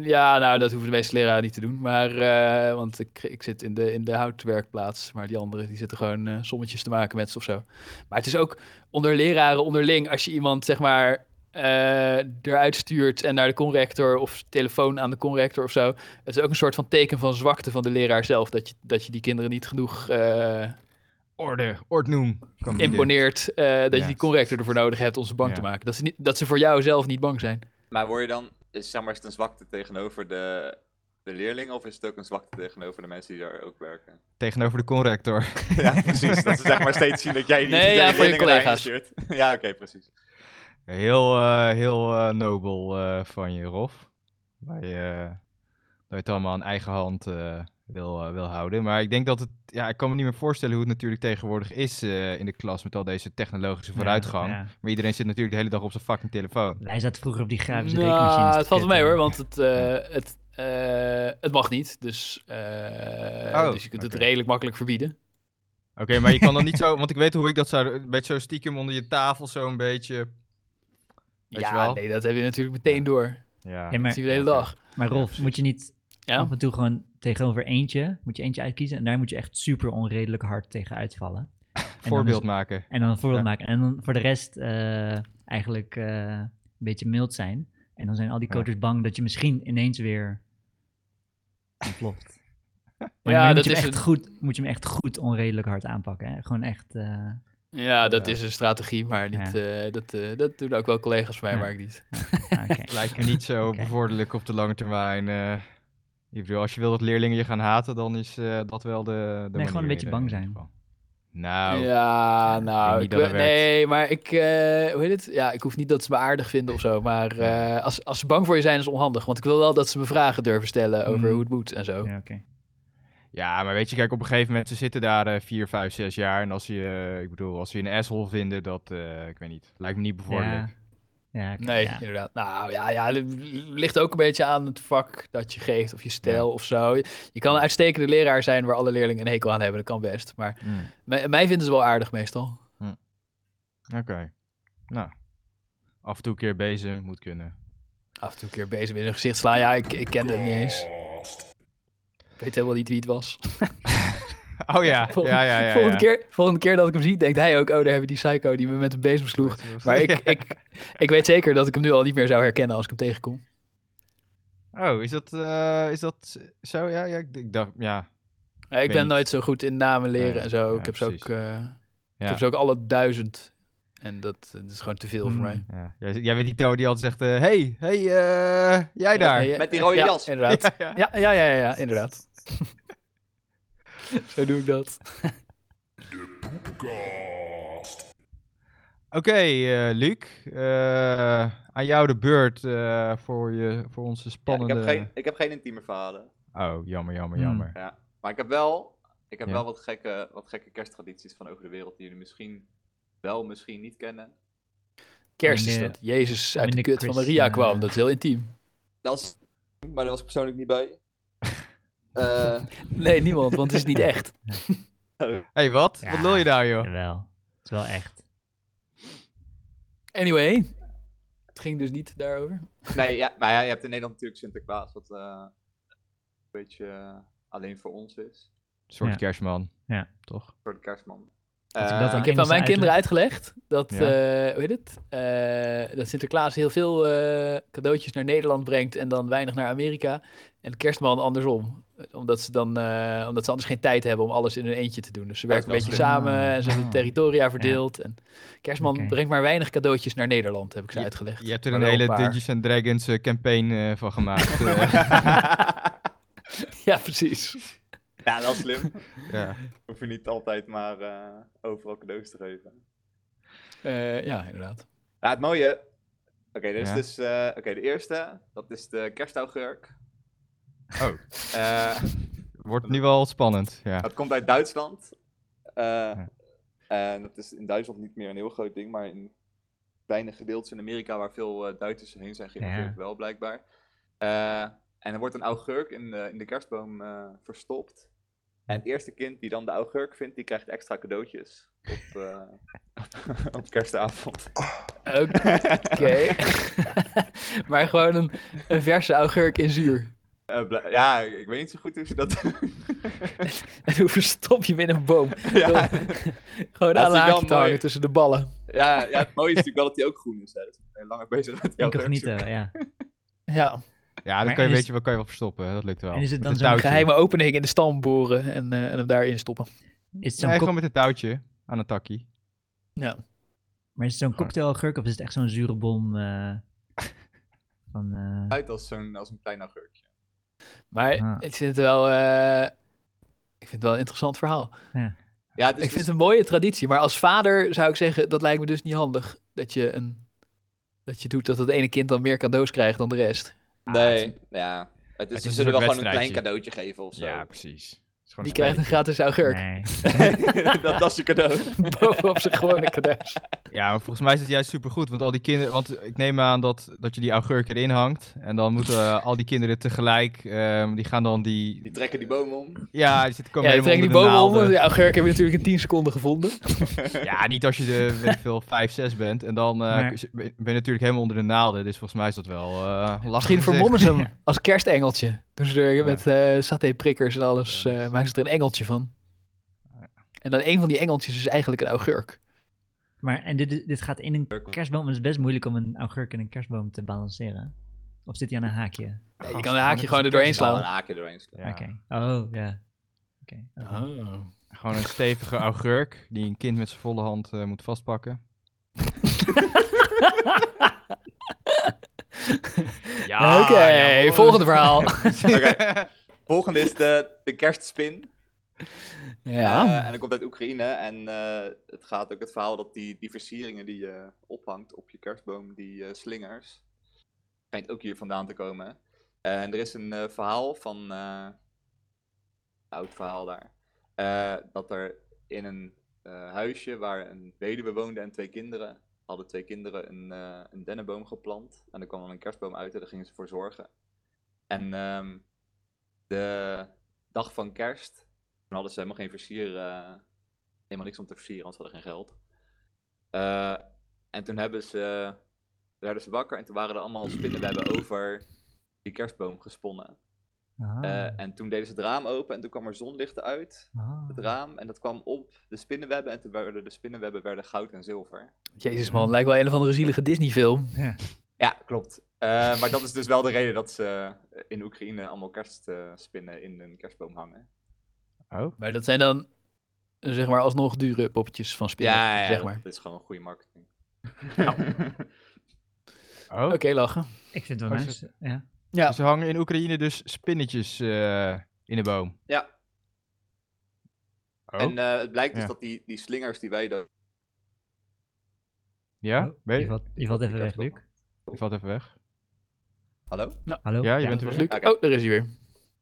Ja, nou, dat hoeven de meeste leraren niet te doen. Maar, eh, want ik, ik zit in de, in de houtwerkplaats. Maar die anderen, die zitten gewoon eh, sommetjes te maken met ze of zo. Maar het is ook onder leraren onderling. Als je iemand, zeg maar, eh, eruit stuurt en naar de conrector of telefoon aan de conrector of zo. Het is ook een soort van teken van zwakte van de leraar zelf. Dat je, dat je die kinderen niet genoeg eh, orde, ordnoem. imponeert. eh, dat Ja. je die conrector ervoor nodig hebt om ze bang Ja. te maken. Dat ze, niet, dat ze voor jou zelf niet bang zijn. Maar word je dan, is, zeg maar, is het een zwakte tegenover de, de leerlingen of is het ook een zwakte tegenover de mensen die daar ook werken? <laughs> Tegenover de conrector. <laughs> ja, precies. Dat ze zeg maar steeds zien dat jij niet Nee, ja, voor je collega's. <laughs> ja, oké, precies. Heel, eh, heel eh, nobel eh, van je, Rolf. Dat je, dat je het allemaal aan eigen hand eh, wil, eh, wil houden. Maar ik denk dat het... Ja, ik kan me niet meer voorstellen hoe het natuurlijk tegenwoordig is eh, in de klas met al deze technologische vooruitgang. Ja, ja. Maar iedereen zit natuurlijk de hele dag op zijn fucking telefoon. Wij zaten vroeger op die grafische Nou, rekenmachines. het valt wel mee hoor, want het, eh, het, eh, het mag niet. Dus, eh, Oh, dus je kunt het redelijk makkelijk verbieden. Oké, maar je kan dan niet zo... Want ik weet hoe ik dat zou... Een beetje zo stiekem onder je tafel zo een beetje... Weet je ja, wel? nee, dat heb je natuurlijk meteen door. Ja. Ja, Dat maar, zien we de hele dag. maar Rolf, moet je niet Ja? af en toe gewoon tegenover eentje, moet je eentje uitkiezen en daar moet je echt super onredelijk hard tegen uitvallen. Voorbeeld is- maken. En dan een voorbeeld Ja. maken. En dan voor de rest eh, eigenlijk eh, een beetje mild zijn. En dan zijn al die Ja. coaches bang dat je misschien ineens weer ontploft. <laughs> Maar Ja, dan dat moet je, hem is echt het. goed, moet je hem echt goed onredelijk hard aanpakken. Hè? Gewoon echt... eh, Ja, dat Ja. is een strategie, maar niet, eh, dat, eh, dat doen ook wel collega's van mij, Ja. maar ik niet. ah, oké. Lijkt me niet zo <laughs> Oké. bevorderlijk op de lange termijn. Ik bedoel, als je wil dat leerlingen je gaan haten, dan is eh, dat wel de, de Nee, gewoon een beetje bang in ieder zijn. geval. Nou, ja, nou, ik, nee, maar ik, eh, hoe heet het? Ja, ik hoef niet dat ze me aardig vinden of zo, maar eh, als, als ze bang voor je zijn is het onhandig. Want ik wil wel dat ze me vragen durven stellen over Mm. hoe het moet en zo. Ja, oké. Ja, maar weet je, kijk, op een gegeven moment, ze zitten daar eh 4, 5, 6 jaar. En als je, ik bedoel, als ze je een asshole vinden, dat, eh, ik weet niet, lijkt me niet bevorderlijk. Ja, oké, Nee, ja. inderdaad. Nou ja, ja, het ligt ook een beetje aan het vak dat je geeft of je stijl of zo. Je, kan een uitstekende leraar zijn waar alle leerlingen een hekel aan hebben. Dat kan best. Maar Hmm, mij, mij vinden ze wel aardig meestal. Oké. Nou, af en toe een keer bezig, moet kunnen. Af en toe een keer bezig in hun gezicht slaan. Ja, ik, ik kende het niet eens. Ik weet helemaal niet wie het was. <laughs> <laughs> Oh ja, <laughs> Volgende- ja, ja, ja. volgende. Keer, volgende keer dat ik hem zie, denkt hij ook... Oh, daar hebben we die psycho die me met een bezem sloeg. Maar ik, <laughs> ik, ik weet zeker dat ik hem nu al niet meer zou herkennen als ik hem tegenkom. Oh, is dat, eh, is dat zo? Ja, ja, ik, ik dacht, ja. Ja, ik ben niet. nooit zo goed in namen leren en zo. ja, ik, heb ze ook, eh, ik heb ze ook alle duizend. En dat, dat is gewoon te veel voor Hmm. mij. ja. Jij, jij bent die Toon die altijd zegt, eh, hey, hey, eh, jij daar. Ja, ja, Met die rode ja, jas. Inderdaad. Ja, ja. Ja, ja, ja, ja, ja, inderdaad. <laughs> zo doe ik dat. Oké, eh, Luc, eh, aan jou de beurt eh, voor, je, voor onze Ja, ik, spannende... heb geen, ik heb geen intieme verhalen. Oh, jammer, jammer, Hmm. jammer. Ja. Maar ik heb wel, ik heb Ja. wel wat, gekke, wat gekke kersttradities van over de wereld die jullie misschien wel, misschien niet kennen. Kerst is dat Jezus uit de kut van Maria kwam. Dat is heel intiem. Dat is, maar daar was ik persoonlijk niet bij. <laughs> Eh, Nee, niemand, want het is niet echt. <laughs> hey, wat? Ja. Wat wil je daar, joh? Jawel. Het is wel echt. Anyway, het ging dus niet daarover. nee, ja, maar ja, je hebt in Nederland natuurlijk Sinterklaas, wat eh, een beetje eh, alleen voor ons is. Een soort Ja. kerstman. Ja. Toch? Voor de kerstman. Ik Eh, Ik heb aan mijn kinderen uitgelegd dat, Ja. eh, hoe heet het? Eh, dat Sinterklaas heel veel eh, cadeautjes naar Nederland brengt en dan weinig naar Amerika. En de kerstman andersom. Omdat ze, dan, eh, omdat ze anders geen tijd hebben om alles in hun eentje te doen. Dus ze werken een beetje samen en ze hebben territoria verdeeld. En kerstman brengt maar weinig cadeautjes naar Nederland, heb ik ze Je- uitgelegd. Je hebt er een hele. Dungeons and Dragons campaign van gemaakt. <laughs> Ja, precies. Ja, wel slim. <laughs> ja. Hoef je niet altijd maar eh, overal cadeaus te geven. Eh, ja, inderdaad. Ja, het mooie. Oké, dus, Ja. dus eh, oké, de eerste, dat is de kerstaugurk. Oh, <laughs> Eh, wordt nu wel spannend. Ja. dat komt uit Duitsland. Eh, Ja. En dat is in Duitsland niet meer een heel groot ding, maar in kleine gedeeltes in Amerika waar veel eh, Duitsers heen zijn geëmigreerd wel blijkbaar. Eh, en er wordt een augurk in de, in de kerstboom eh, verstopt. En het eerste kind die dan de augurk vindt, die krijgt extra cadeautjes op, <laughs> eh, op kerstavond. Oké. <laughs> maar gewoon een, een verse augurk in zuur. Eh, ja, ik weet niet zo goed hoe ze dat doen. <laughs> En hoe verstop je hem in een boom? ja, Gewoon Dat aan is een hangen tussen de ballen. ja, ja, het mooie is natuurlijk wel dat hij ook groen is. Hè. Dus ik ben langer bezig met Incognito, zoeken. ja. Ja, Ja, dan kan je, weet je, wel, kan je wel verstoppen. Dat lukt wel. En is het dan zo'n geheime opening in de stam boren en, eh, en hem daarin stoppen. Is het zo'n Nee, kok- gewoon met een touwtje aan een takkie. Ja. maar is het zo'n cocktailagurk of is het echt zo'n zure bom eh, <laughs> van... eh, Uit als, zo'n, als een klein augurkje. Maar Ah. ik vind het wel... eh, ik vind het wel een interessant verhaal. Ja, is ik vind dus- het een mooie traditie, maar als vader zou ik zeggen, dat lijkt me dus niet handig. Dat je, een, dat je doet dat het ene kind dan meer cadeaus krijgt dan de rest. Nee, ja. Het is, is ze zullen wel gewoon een klein cadeautje geven of zo. Ja, precies. Die een krijgt een gratis augurk. nee. <laughs> dat, dat is je cadeau. <laughs> Bovenop zijn gewone cadeaus. Ja, maar volgens mij is het juist supergoed. Want al die kinderen. Want ik neem aan dat, dat je die augurk erin hangt. En dan moeten <laughs> al die kinderen tegelijk. ehm, die gaan dan die. Die trekken die boom om. Ja, die zitten komen Ja, die onder de bomen om. De augurk heb je natuurlijk in 10 seconden gevonden. Ja, niet als je de weet ik veel 5, 6 bent. En dan eh, ben je natuurlijk helemaal onder de naalden. Dus volgens mij is dat wel. eh lachen Misschien vermommen ze hem als kerstengeltje. Er met eh satéprikkers en alles, eh maken ze er een engeltje van. En dan een van die engeltjes is eigenlijk een augurk. Maar en dit, dit gaat in een kerstboom. Het is best moeilijk om een augurk in een kerstboom te balanceren. Of zit hij aan een haakje? Ja, je kan een haakje gewoon er doorheen Wel een slaan. haakje doorheen slaan. Ja. Oké. Oh, ja. Oké. oké. Oh. Gewoon een stevige augurk. Die een kind met zijn volle hand eh, moet vastpakken. <laughs> <laughs> Ja, Oké, <laughs> volgende verhaal. <laughs> Oké. Volgende is de, de kerstspin. ja. Eh, en dat komt uit Oekraïne. En eh, het gaat ook het verhaal dat die, die versieringen die je ophangt op je kerstboom, die eh, slingers, schijnt ook hier vandaan te komen. En er is een eh, verhaal van, eh, oud verhaal daar. Eh, dat er in een eh, huisje waar een weduwe woonde en twee kinderen, hadden twee kinderen een, eh, een dennenboom geplant. En er kwam dan een kerstboom uit en daar gingen ze voor zorgen. En ehm, de dag van kerst, toen hadden ze helemaal geen versier, eh, helemaal niks om te versieren, want ze hadden geen geld. Eh, en toen hebben ze, werden ze wakker en toen waren er allemaal spinnenwebben over die kerstboom gesponnen. Ah, Eh, en toen deden ze het raam open en toen kwam er zonlicht uit ah. het raam en dat kwam op de spinnenwebben en toen werden de spinnenwebben werden goud en zilver. Jezus man, lijkt wel een of andere zielige Disney film. Ja, klopt. Eh, maar dat is dus wel de reden dat ze eh, in Oekraïne allemaal kerstspinnen in een kerstboom hangen. Oh, Maar dat zijn dan, zeg maar, alsnog dure poppetjes van spinnen, Ja, ja, zeg dat- maar. dat is gewoon een goede marketing. <laughs> <laughs> oh. Oké, lachen. Ik vind het wel Als nice. Ja. Ja, Dus er hangen in Oekraïne dus spinnetjes eh, in de boom. Ja, Oh, en eh, het blijkt dus Ja. dat die, die slingers die wij dan... ja? Oh, Ben je, je? valt, je valt even weg. Luc. Je valt even weg. Hallo? Hallo? Ja, je bent er weer. Luc. Oh, daar is hij weer.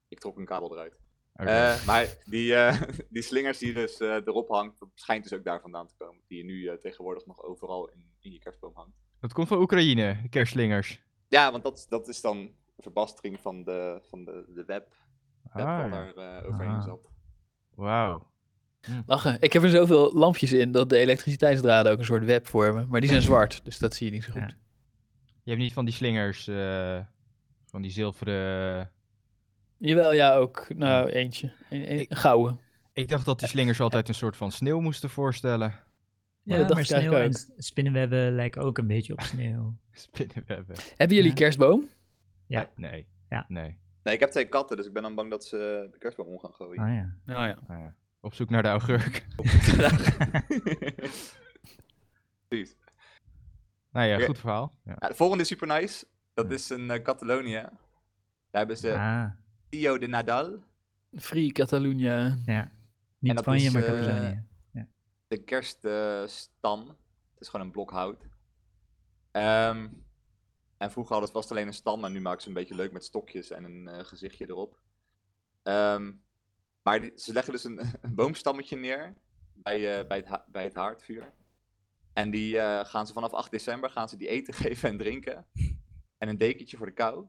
Ik trok een kabel eruit. Eh, maar die, eh, <laughs> die slingers die dus eh, erop hangt, dat schijnt dus ook daar vandaan te komen. Die je nu eh, tegenwoordig nog overal in, in je kerstboom hangt. Dat komt van Oekraïne, de kerstslingers. Ja, want dat, dat is dan verbastering van de, van de, de web, web Ah, wat daar eh, overheen Ah. zat. Wauw. Lachen. Ik heb er zoveel lampjes in dat de elektriciteitsdraden ook een soort web vormen. Maar die zijn zwart, dus dat zie je niet zo goed. Ja. Je hebt niet van die slingers, eh, van die zilveren... Jawel, ja, ook. Nou, eentje. Een, een, Ik- een gouden. Ik dacht dat die slingers altijd een soort van sneeuw moesten voorstellen. Ja, Ja, dat dacht maar sneeuw en spinnenwebben lijken ook een beetje op sneeuw. <laughs> Spinnenwebben. Hebben jullie Ja. kerstboom? Ja. Nee. Ja. Nee. Nee, ik heb twee katten, dus ik ben dan bang dat ze de kerstboom om gaan gooien. Ah ja. Nou ja. Ah, ja. Op zoek naar de augurk. <laughs> <laughs> Precies. nou ja, goed verhaal. Ja. Ja, de volgende is super nice. Dat is een eh, Catalonië. Daar hebben ze Ah, Tio de Nadal, Free Catalunya. ja. Niet dat Spanje, is, maar eh, Catalonië. de kerststam. het is gewoon een blok hout. Ehm, en vroeger hadden ze vast alleen een stam en nu maken ze een beetje leuk met stokjes en een eh, gezichtje erop. Ehm, maar die- ze leggen dus een, <laughs> een boomstammetje neer bij, eh, bij, het, bij het haardvuur. En die eh, gaan ze vanaf 8 december gaan ze die eten <laughs> geven en drinken. En een dekentje voor de kou.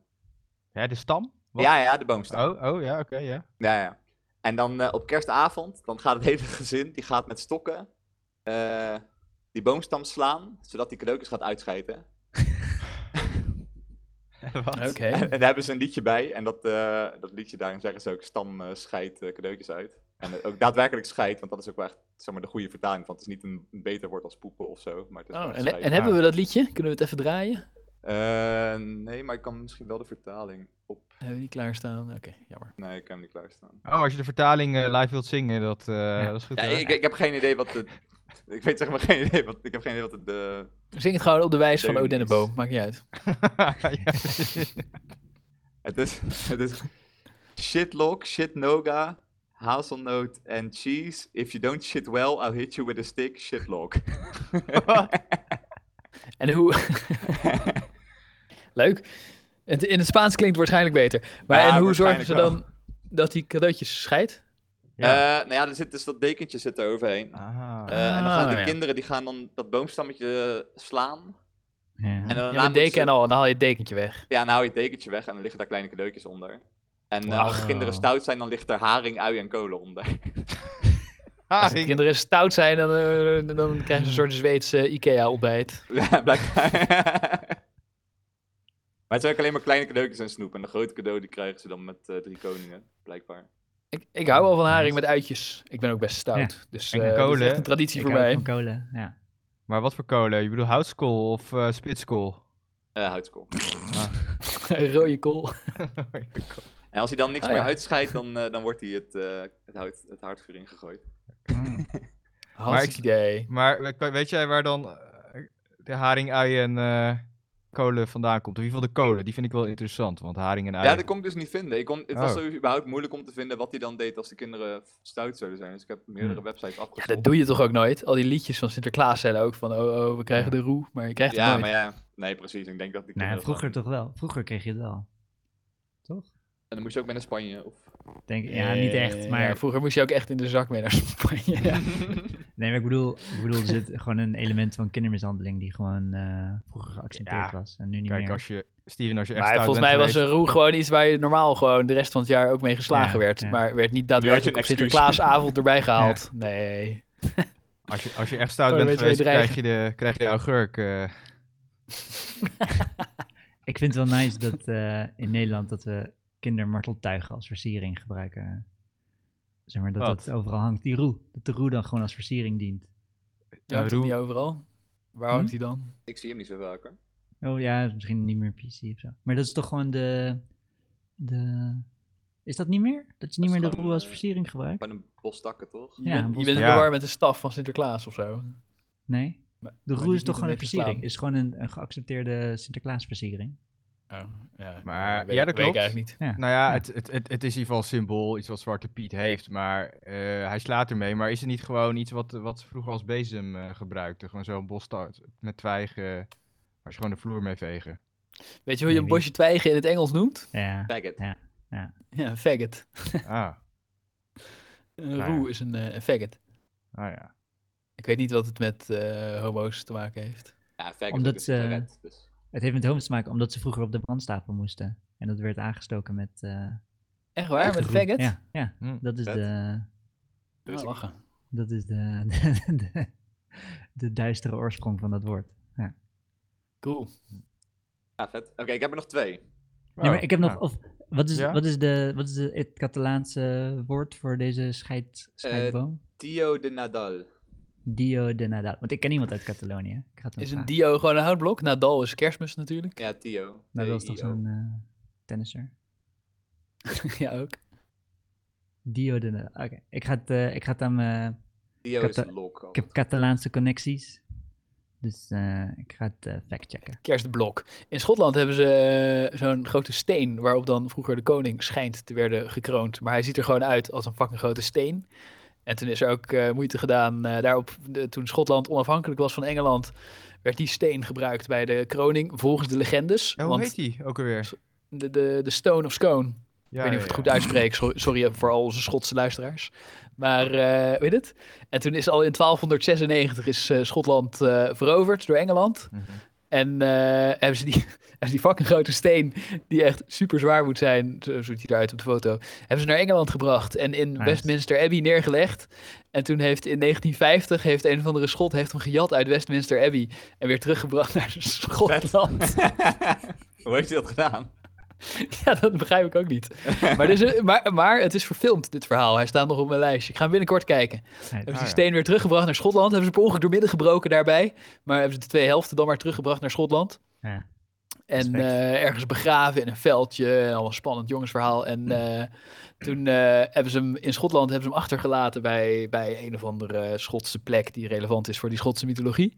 Ja, de stam? Wat? Ja, ja, de boomstam. Oh, oh, ja, oké, ja. Ja, ja. En dan op kerstavond, dan gaat het <laughs> hele gezin, die gaat met stokken die boomstam slaan, zodat die cadeautjes gaat uitschijten. <laughs> Oké. En, daar hebben ze een liedje bij, en dat, eh, dat liedje daarin zeggen ze ook stam eh scheidt eh, cadeautjes uit. En ook daadwerkelijk scheidt, want dat is ook wel echt zeg maar, de goede vertaling van. Het is niet een, beter woord als poepen of zo, maar het is Oh, en, en hebben we dat liedje? Kunnen we het even draaien? Eh, nee, maar ik kan misschien wel de vertaling op... Hebben we die klaarstaan? Oké, jammer. Nee, ik kan hem niet klaarstaan. Oh, als je de vertaling live wilt zingen, dat, eh, dat is goed. Ja, ik, ik heb geen idee wat de... Ik weet zeg maar geen idee wat, ik heb geen idee wat de- de, Zing het gewoon op de wijs van Deus. Odenneboom. Maakt niet uit. <laughs> Het is, het is shitlock, shitnoga, hazelnoot en cheese. If you don't shit well, I'll hit you with a stick, shitlock. <laughs> En hoe... <laughs> Leuk. Het, in het Spaans klinkt het waarschijnlijk beter. Maar Ja, en hoe zorgen ze dan dat die cadeautjes scheidt? Ja. Eh, nou ja, er zit dus dat dekentje zit er overheen. Ah. Eh, en dan gaan de Ah, ja. kinderen die gaan dan dat boomstammetje slaan. Ja. En dan Ja, deken ze- en al, dan haal je het dekentje weg. Ja, dan hou je het dekentje weg en dan liggen daar kleine cadeautjes onder. En eh, als de kinderen stout zijn, dan ligt er haring, ui en kolen onder. Ah, <laughs> Als de kinderen stout zijn, dan, eh, dan krijgen ze een soort Zweedse Ikea-ontbijt. <laughs> ja, blijkbaar. <laughs> maar het zijn ook alleen maar kleine cadeautjes en snoep. En de grote cadeau die krijgen ze dan met eh, drie koningen, blijkbaar. Ik, ik hou wel van haring met uitjes. Ik ben ook best stout. Dus En eh, dat is echt een traditie Ik voor mij. van kolen, ja. Maar wat voor kolen? Je bedoelt houtskool of eh spitskool? Eh houtskool. <laughs> <laughs> Rode kool. En als hij dan niks Oh, meer ja. uitscheidt, dan, dan wordt hij het, eh het, hout, het haardvuur ingegooid. <laughs> Hartstikke idee. maar we- weet jij waar dan de haring, ui en eh, kolen vandaan komt? Of in ieder geval de kolen, die vind ik wel interessant. Want haring en ui... Ja, dat kon ik dus niet vinden. Ik kon, het was Oh. überhaupt moeilijk om te vinden wat hij dan deed als de kinderen stout zouden zijn. Dus ik heb meerdere Hmm. websites Ja, afgezocht. dat doe je toch ook nooit? Al die liedjes van Sinterklaas zijn ook van, oh, oh we krijgen de roe, maar je krijgt het Ja, nooit. maar ja. Nee, precies. Ik denk dat Nou, kinderen vroeger toch wel. Vroeger kreeg je het wel. Toch? En dan moest je ook mee naar Spanje. Of... Denk, ja, niet echt, maar... ja, vroeger moest je ook echt in de zak mee naar Spanje. <laughs> Ja. Nee, maar ik bedoel, ik bedoel, er zit gewoon een element van kindermishandeling die gewoon eh, vroeger geaccepteerd Ja, was en nu niet Kijk, meer. als je, Steven, als je echt Maar stout volgens mij bent was een roe gewoon iets waar je normaal gewoon de rest van het jaar ook mee geslagen Ja, werd. ja. Maar werd niet daadwerkelijk een op. Sinterklaasavond <laughs> erbij gehaald. Nee. <laughs> Als je, als je echt stout Oh, bent geweest, krijg je, de, krijg je de augurk. eh. Ik vind het wel nice dat eh, in Nederland dat we kindermarteltuigen als versiering gebruiken. Zeg maar dat Wat? het overal hangt. Die roe. Dat de roe dan gewoon als versiering dient. Ja, roe- niet overal. Waar Hm? hangt hij dan? Ik zie hem niet zo vaak hoor. Oh ja, misschien niet meer PC of zo. Maar dat is toch gewoon de... de... Is dat niet meer? Dat je niet meer de roe als eh, versiering gebruikt? Gewoon een bos takken toch? Je Ja, bent, je bent Ja. war met de staf van Sinterklaas of zo. Nee? Maar- De roe die is toch gewoon een versiering? Is gewoon een, een geaccepteerde Sinterklaasversiering. Oh, ja. Maar- weet, ja, dat weet ik klopt. eigenlijk niet. Ja. Nou ja, Ja. Het, het, het, het is in ieder geval een symbool, iets wat Zwarte Piet heeft. Maar eh, hij slaat ermee. Maar is het niet gewoon iets wat, wat ze vroeger als bezem eh gebruikten? Gewoon zo'n bosstart met twijgen, waar ze gewoon de vloer mee vegen. Weet je hoe je een bosje twijgen in het Engels noemt? Ja. Faggot. Ja. Ja, een faggot. Ah, <laughs> Een ja. roe is een, eh, een faggot. ah ja. Ik weet niet wat het met eh, homo's te maken heeft. Ja, faggot Omdat, is een dus. Het heeft met homes te maken omdat ze vroeger op de brandstapel moesten. En dat werd aangestoken met... eh, Echt waar? Met faggot? Ja, ja. Hm, dat is vet. de... Ah, lachen. Dat is de, de, <laughs> de, de duistere oorsprong van dat woord. Cool. Ja, vet. Oké, ik heb er nog twee. Ja, maar Oh, ik heb nog... Of, wat, is, Ja? wat is, de, wat is de, het Catalaanse woord voor deze scheid, scheidboom? Tio de Nadal. Dio de Nadal. Want ik ken iemand uit Catalonië. Ik ga het Is een vragen. dio gewoon een houtblok? Nadal is kerstmis natuurlijk. Ja, Tio. Nadal is toch zo'n eh, tennisser? <laughs> ja, ook. Dio de Nadal. Oké, ik ga het, eh, ik ga het aan mijn... Tio Ik is heb een lok. Ik heb Catalaanse connecties. Dus eh, ik ga het eh, factchecken. Kerstblok. In Schotland hebben ze zo'n grote steen waarop dan vroeger de koning schijnt te werden gekroond. Maar hij ziet er gewoon uit als een fucking grote steen. En toen is er ook eh, moeite gedaan eh, daarop. De, toen Schotland onafhankelijk was van Engeland, werd die steen gebruikt bij de kroning volgens de legendes. Ja, hoe want heet die ook alweer? de, de, de Stone of Scone. Ja, ik weet niet of ik het goed uitspreek. so- Sorry voor al onze Schotse luisteraars. Maar eh, weet het? En toen is al in 1296 is eh, Schotland eh, veroverd door Engeland. Mhm. En eh, hebben, ze die, <laughs> hebben ze die fucking grote steen, die echt super zwaar moet zijn, zo zo ziet hij eruit op de foto, hebben ze naar Engeland gebracht en in Nice. Westminster Abbey neergelegd. En toen heeft in 1950 heeft een of andere schot heeft hem gejat uit Westminster Abbey en weer teruggebracht naar Schotland. <laughs> Hoe heeft hij dat gedaan? <laughs> ja, dat begrijp ik ook niet. Maar, dus, eh, maar, maar het is verfilmd, dit verhaal. Hij staat nog op mijn lijstje. Ik ga hem binnenkort kijken. Hebben ze die steen weer teruggebracht naar Schotland. Hebben ze per ongeluk door midden gebroken daarbij. Maar hebben ze de twee helften dan maar teruggebracht naar Schotland. Ja. En eh, ergens begraven in een veldje. En allemaal spannend jongensverhaal. En eh, toen hebben ze hem in Schotland hebben ze hem achtergelaten bij, bij een of andere Schotse plek die relevant is voor die Schotse mythologie.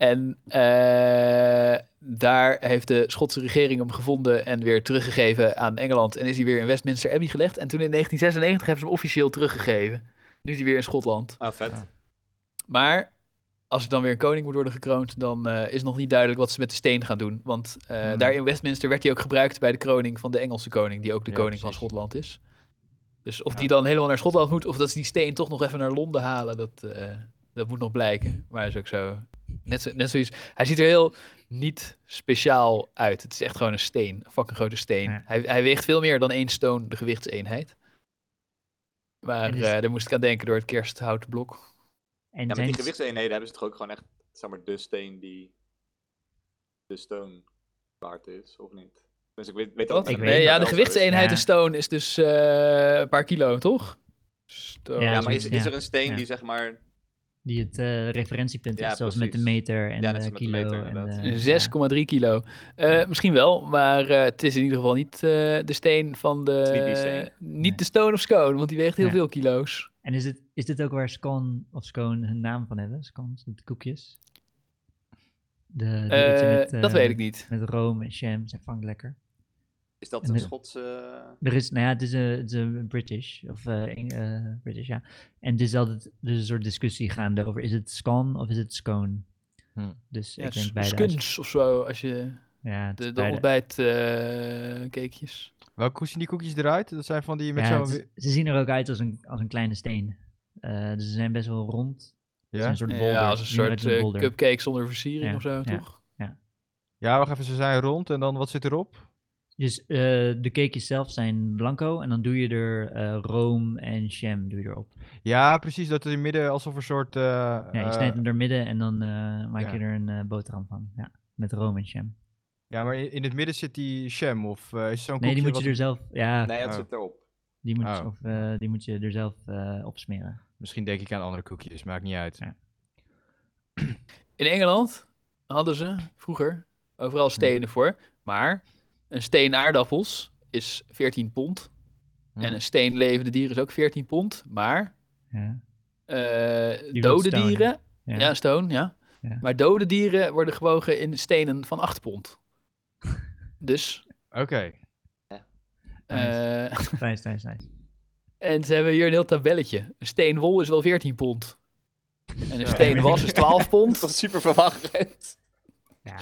En eh, daar heeft de Schotse regering hem gevonden en weer teruggegeven aan Engeland. En is hij weer in Westminster Abbey gelegd. En toen in 1996 hebben ze hem officieel teruggegeven. Nu is hij weer in Schotland. Ah, vet. Ja. Maar als er dan weer een koning moet worden gekroond, dan eh, is nog niet duidelijk wat ze met de steen gaan doen. Want eh, Hmm. daar in Westminster werd hij ook gebruikt bij de kroning van de Engelse koning, die ook de Ja, koning van. Schotland is. Dus of Ja. die dan helemaal naar Schotland moet, of dat ze die steen toch nog even naar Londen halen, dat, eh, dat moet nog blijken. Maar is ook zo. Net, zo, net zoiets. Hij ziet er heel niet speciaal uit. Het is echt gewoon een steen. Een fucking grote steen. Ja. Hij, hij weegt veel meer dan één stone, de gewichtseenheid. Maar En is- eh, daar moest ik aan denken door het kersthoutblok. En Ja, met die gewichtseenheden hebben ze toch ook gewoon echt, zeg maar, de steen die de stone waard is, of niet? Dus ik weet, weet ook niet Nee, ja, de gewichtseenheid Ja. in stone is dus eh, een paar kilo, toch? Stone. Ja, maar is, er een steen Ja. die, zeg maar, die het eh, referentiepunt Ja, is, zoals met de precies. meter en Ja, de de kilo. meter, en inderdaad. de, ja. 6,3 kilo. Eh, Misschien wel, maar eh, het is in ieder geval niet eh, de steen van de... niet die steen. niet Nee. de stone of scone, want die weegt heel Ja. veel kilo's. En is, het, is dit ook waar scone of scone hun naam van hebben? Scones, de koekjes? De, de ritje Eh, met, dat eh, weet ik niet. Met room en jam, zijn vang lekker. Is dat En een Schotse... Er is, nou ja, het is een, het is een British, of eh, Eng- eh, British, ja. En er is altijd dus een soort discussie gaande over, is het scone of is het scone? Hm. Dus Ja, ik denk beide. scuns of zo, als je Ja, het de, de beide. ontbijtcakejes. Welke hoe zien die koekjes eruit? Dat zijn van die met Ja, het ze zien er ook uit als een, als een kleine steen. Eh, dus ze zijn best wel rond. Het Ja? Een soort. Ja, als een soort eh, cupcake zonder versiering Ja, of zo, ja. toch? ja, wacht even, ze zijn rond en dan wat zit erop? Dus eh, de cakejes zelf zijn blanco en dan doe je er eh, room en jam doe je erop. Ja, precies, dat het in midden alsof een soort... eh, Ja, je snijdt hem door midden en dan eh, maak ja. je er een eh, boterham van. Ja, met room en jam. ja, maar in, in het midden zit die jam of eh, is zo'n Nee, die koekje moet je er zelf, ja, Nee, het Oh. zit erop. die, moet, Oh. of, eh, die moet je er zelf eh, op smeren. Misschien denk ik aan andere koekjes, maakt niet uit. Ja. In Engeland hadden ze vroeger overal stenen voor. Maar een steen aardappels is 14 pond. Hm. En een steen levende dier is ook 14 pond. Maar Ja, eh, Die dode stone. dieren, ja. ja. stone, ja. Ja. Maar dode dieren worden gewogen in stenen van 8 pond. <laughs> Dus, Oké. eh, <laughs> Nice, nice, nice. en ze hebben hier een heel tabelletje. Een steen wol is wel 14 pond. En een steen was is 12 <laughs> pond. Dat is super verwarrend. Ja,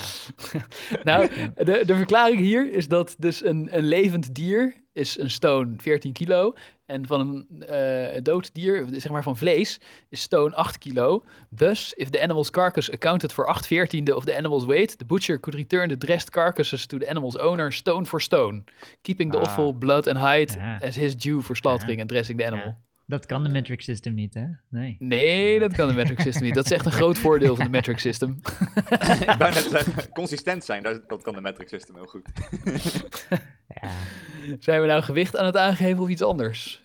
<laughs> Nou, de, de verklaring hier is dat dus een, een levend dier is een stone 14 kilo. En van een eh, dood dier, zeg maar van vlees, is stone 8 kilo. Thus, if the animal's carcass accounted for 8 veertiende of the animal's weight, the butcher could return the dressed carcasses to the animal's owner stone for stone. Keeping the Ah. offal, blood and hide Ja. as his due for slaughtering and dressing the animal. Dat kan de metric system niet, hè? Nee. Nee, dat kan de metric system niet. Dat is echt een groot voordeel van de metric system. <laughs> ik wou net zeggen, consistent zijn, dat, kan de metric system heel goed. <laughs> Ja. Zijn we nou gewicht aan het aangeven of iets anders?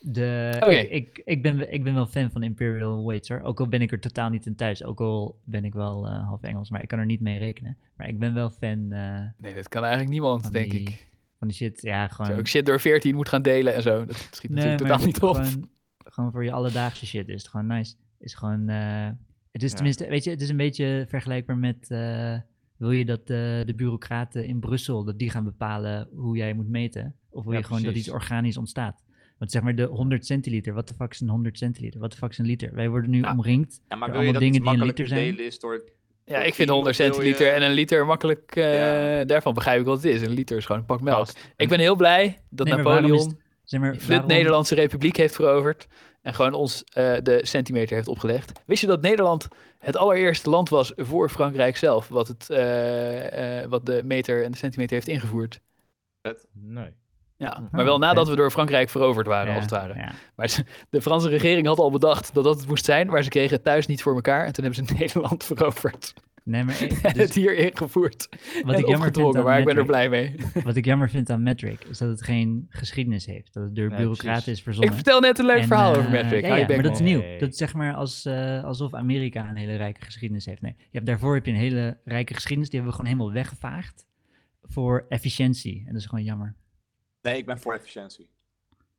De, Oké. ik, ik, ik, ben, ik ben wel fan van Imperial Weights hoor. Ook al ben ik er totaal niet in thuis. Ook al ben ik wel eh, half Engels, maar ik kan er niet mee rekenen. Maar ik ben wel fan eh, Nee, dat kan eigenlijk niemand, denk die, ik. Van die shit. Ja, Zo, gewoon. ik shit door 14 moet gaan delen en zo. Dat schiet Nee, natuurlijk totaal niet op. Gewoon, gewoon voor je alledaagse shit is het gewoon nice. Is gewoon. eh, het is Ja. tenminste, weet je, het is een beetje vergelijkbaar met. eh, wil je dat eh, de bureaucraten in Brussel dat die gaan bepalen hoe jij moet meten? Of wil Ja, je gewoon dat iets organisch ontstaat? Want zeg maar de 100 centiliter, wat de fuck is een 100 centiliter? Wat de fuck is een liter? Wij worden nu Ja. omringd Ja, maar door wil je allemaal dat dingen die een liter te zijn. delen is door... Ja, ik vind tien, 100 of wil je- centiliter en een liter makkelijk. eh, Ja. Daarvan begrijp ik wat het is. Een liter is gewoon een pak melk. Gast. Ik ben heel blij dat Nee, Napoleon het- Zeg maar, de waarom- Nederlandse Republiek heeft veroverd. En gewoon ons eh, de centimeter heeft opgelegd. Wist je dat Nederland het allereerste land was voor Frankrijk zelf. Wat, het, eh, eh, wat de meter en de centimeter heeft ingevoerd? Nee. Ja, maar wel nadat we door Frankrijk veroverd waren, Ja, als het ware. ja. Maar de Franse regering had al bedacht dat dat het moest zijn, maar ze kregen het thuis niet voor elkaar. En toen hebben ze <laughs> Nederland veroverd Nee, maar <laughs> ik- en dus het hier ingevoerd wat en ik jammer vind aan Maar ik ben er blij mee. <laughs> Wat ik jammer vind aan Metric is dat het geen geschiedenis heeft. Dat het door Nee, bureaucraten precies. is Ik verzonnen. vertel net een leuk En, verhaal eh, over Metric. Ja, maar dat is nieuw. Nee. Dat is zeg maar als, eh, alsof Amerika een hele rijke geschiedenis heeft. Nee, je hebt, daarvoor heb je een hele rijke geschiedenis. Die hebben we gewoon helemaal weggevaagd voor efficiëntie. En dat is gewoon jammer. Nee, ik ben voor efficiëntie.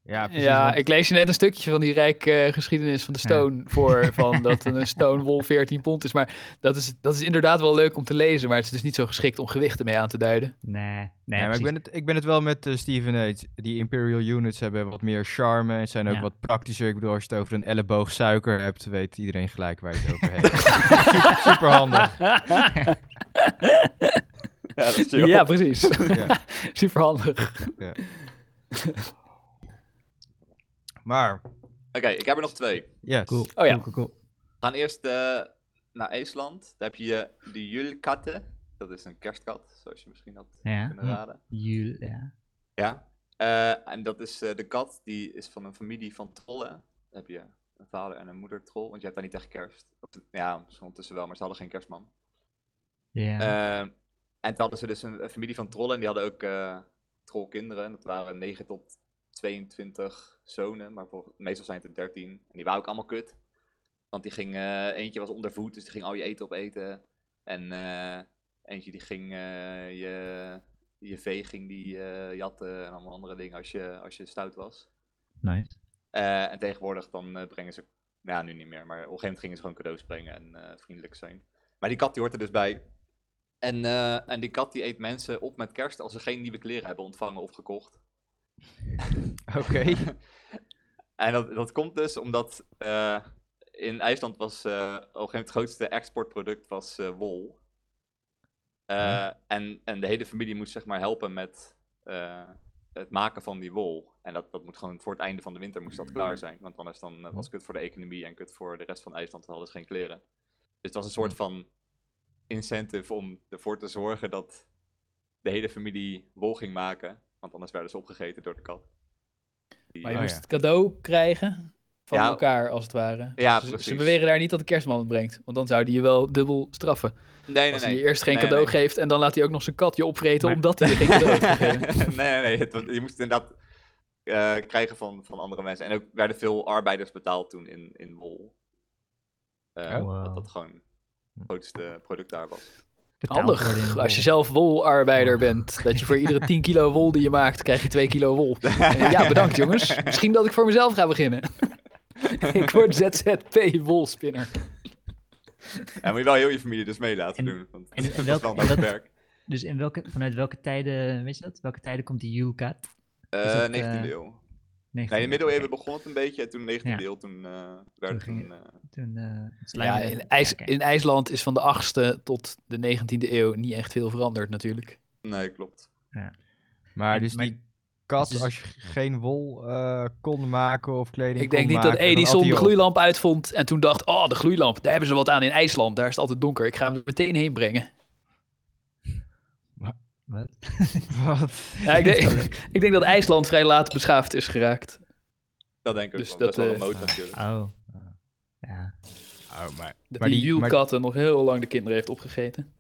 Ja, precies. Ja, ik lees je net een stukje van die rijke eh, geschiedenis van de Stone voor. <laughs> Van dat een Stone wol 14 pond is. Maar dat is, dat is inderdaad wel leuk om te lezen. Maar het is dus niet zo geschikt om gewichten mee aan te duiden. Nee, nee, Nee, maar ik ben, het, ik ben het wel met eh, Steven eens. Die Imperial Units hebben wat meer charme en zijn ook Ja. wat praktischer. Ik bedoel, als je het over een elleboog suiker hebt, weet iedereen gelijk waar je het over <laughs> hebt. super, super handig. <laughs> Ja, dat is. <laughs> Ja, precies. Ja. <laughs> Super handig. <laughs> Maar, Oké, ik heb er nog twee. yes. Cool. Oh ja. cool, cool, cool. We gaan eerst eh, naar IJsland. Daar heb je de Julkatte. Dat is een kerstkat, zoals je misschien had Ja. kunnen raden. Jul, ja. Ja. Eh, en dat is eh, de kat, die is van een familie van trollen. Dan heb je een vader en een moeder troll, want je hebt daar niet echt kerst. Of, ja, misschien ondertussen wel, maar ze hadden geen kerstman. Ja. Eh, en toen hadden ze dus een, een familie van trollen en die hadden ook eh trollkinderen. En dat waren 9 tot 22 zonen, maar voor, meestal zijn het er 13. En die waren ook allemaal kut. Want die ging, eh, eentje was onder voet, dus die ging al je eten opeten. En eh, eentje die ging je, je vee ging die jatten en allemaal andere dingen als je, als je stout was. nice. En tegenwoordig dan brengen ze, nou ja, nu niet meer, maar op een gegeven moment gingen ze gewoon cadeaus brengen en vriendelijk zijn. Maar die kat die hoort er dus bij. En, eh, en die kat die eet mensen op met kerst als ze geen nieuwe kleren hebben ontvangen of gekocht. <laughs> Oké. <laughs> En dat, dat komt dus omdat eh, in IJsland was eh, op een gegeven moment het grootste exportproduct was wol. Ja. en, en de hele familie moest zeg maar helpen met het maken van die wol. En dat, dat moet gewoon voor het einde van de winter moest dat klaar zijn. Want anders dan, was het kut voor de economie en kut voor de rest van IJsland. We hadden ze geen kleren. Dus het was een soort van incentive om ervoor te zorgen dat de hele familie wol ging maken. Want anders werden ze opgegeten door de kat. Die- Maar je Oh, moest ja. het cadeau krijgen van Ja. elkaar, als het ware. Ja, Ze- beweren daar niet dat de kerstman het brengt. Want dan zou die je wel dubbel straffen. nee, nee, Als nee. hij je eerst geen Nee, cadeau nee. geeft en dan laat hij ook nog zijn kat je opvreten Maar- omdat hij je geen cadeau heeft gegeven. <laughs> nee, nee, nee. Het, je moest het inderdaad eh, krijgen van, van andere mensen. En ook werden veel arbeiders betaald toen in, in wol. Eh, Oh. Dat Wow. dat gewoon grootste product daar was. Handig, als je zelf wolarbeider bent. Dat je voor iedere 10 kilo wol die je maakt, krijg je 2 kilo wol. Ja, bedankt jongens. Misschien dat ik voor mezelf ga beginnen. <laughs> ik word ZZP wolspinner. Ja, moet je wel heel je familie dus mee laten En- doen. Want en- en dat is wel werk. Dus in welke, vanuit welke tijden, weet je dat? Welke tijden komt die? Eh, is dat, 19e eh, eeuw. 19e Nee, in de middeleeuwen Oké. begon het een beetje. En toen 19e Ja. eeuw, toen eh werd ging toen... eh, Toen, eh, Ja, in, IJs, oké. in IJsland is van de 8e tot de 19e eeuw niet echt veel veranderd natuurlijk. nee, klopt. Maar En- dus maar- die kat, dus- als je geen wol eh, kon maken of kleding Ik denk kon niet dat maken, Edison de op. gloeilamp uitvond en toen dacht, oh de gloeilamp, daar hebben ze wat aan in IJsland, daar is het altijd donker, ik ga hem er meteen heen brengen. Wat? <laughs> Wat? Ja, ik, denk, <laughs> ik denk dat IJsland vrij laat beschaafd is geraakt. Dat denk ik Dus ook wel. Dat is wel een eh, moot natuurlijk. Oh. Ja. Oh, maar, Dat maar die, die, Yule maar, katten nog heel lang de kinderen heeft opgegeten.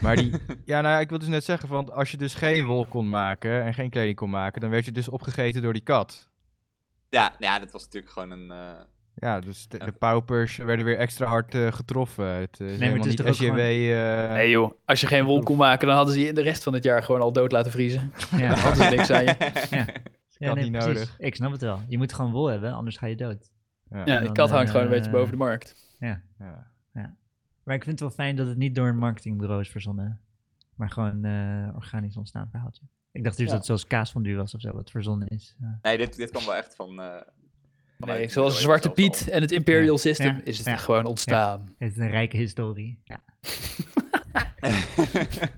maar die, <laughs> ja, nou ja, ik wil dus net zeggen, want als je dus geen wol kon maken en geen kleding kon maken, dan werd je dus opgegeten door die kat. Ja, nou ja, dat was natuurlijk gewoon een... eh, Ja, dus de, paupers werden weer extra hard eh, getroffen. Het eh, is het helemaal is niet toch ook SJW. gewoon- eh, Nee joh, als je geen wol kon maken, dan hadden ze je in de rest van het jaar gewoon al dood laten vriezen. Ja. <laughs> Dan hadden ze niks aan je. <laughs> Ja. kan Ja, nee, niet precies. nodig. Ik snap het wel. Je moet gewoon wol hebben, anders ga je dood. Ja, Ja, die dan, kat hangt gewoon een beetje eh, boven de markt. ja. Maar ik vind het wel fijn dat het niet door een marketingbureau is verzonnen. Maar gewoon eh, organisch ontstaan verhaaltje. Ik dacht dus Ja. dat het zoals kaasfondue was of zo, wat verzonnen is. Ja. Nee, dit, dit kwam wel echt van... eh Nee, de zoals Zwarte. Piet en het Imperial Ja. System Ja. is het Ja. gewoon ontstaan. Het is een rijke historie. Ja. <laughs>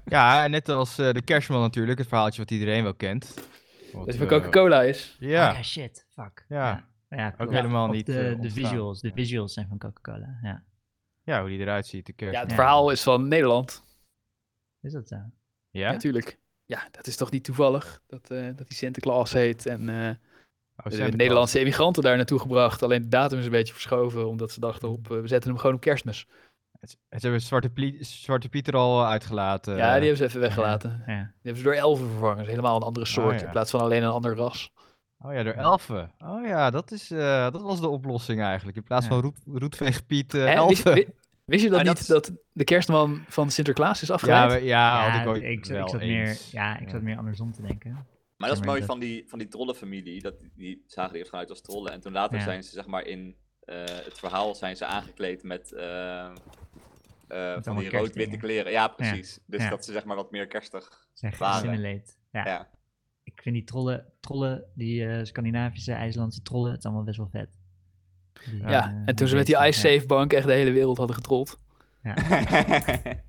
ja, en net als eh, de kerstman natuurlijk, het verhaaltje wat iedereen wel kent. Wat, Dat het van eh, Coca-Cola is. Ja, Ah, ja, shit. Fuck. Ja. Ja, ook helemaal niet De, eh, de visuals. De visuals zijn van Coca-Cola. Ja. Ja, hoe die eruit ziet, de kerst. Ja, het Ja. verhaal is van Nederland. Is dat zo? Ja? Natuurlijk. Ja, dat is toch niet toevallig dat, eh dat hij Sinterklaas heet. En eh, Oh, de. Nederlandse emigranten daar naartoe gebracht. Alleen de datum is een beetje verschoven, omdat ze dachten op, we zetten hem gewoon op kerstmis. Het- Ze hebben Zwarte, Plie- Zwarte Pieter al uitgelaten. ja, die hebben ze even weggelaten. Ja. Die hebben ze door elfen vervangen. Dat is helemaal een andere soort, ja. in plaats van alleen een ander ras. Oh ja, door elfen. Oh ja, dat, is, eh, dat was de oplossing eigenlijk. In plaats Ja. van roet, roetveegpiet, eh elfen. wi- wist je dat niet, is- dat de kerstman van Sinterklaas is afgeleid? ja, Ja, had ik ook ik, wel ik zat meer, eens. ja, ik zat meer andersom te denken. Maar dat is maar mooi dat- van die, van die trollenfamilie. Dat, die- zagen er eerst vanuit als trollen. En toen later Ja. zijn ze zeg maar in eh, het verhaal zijn ze aangekleed met, eh, eh, van die rood-witte kleren. Ja, precies. Dus Ja. dat ze zeg maar wat meer kerstig Zeg, Waren. Ja. Ik vind die trollen, trollen die eh, Scandinavische, IJslandse trollen, het is allemaal best wel vet. Die, Ja, eh, en toen ze met die beesten, iSafe bank echt de hele wereld hadden getrold. <laughs>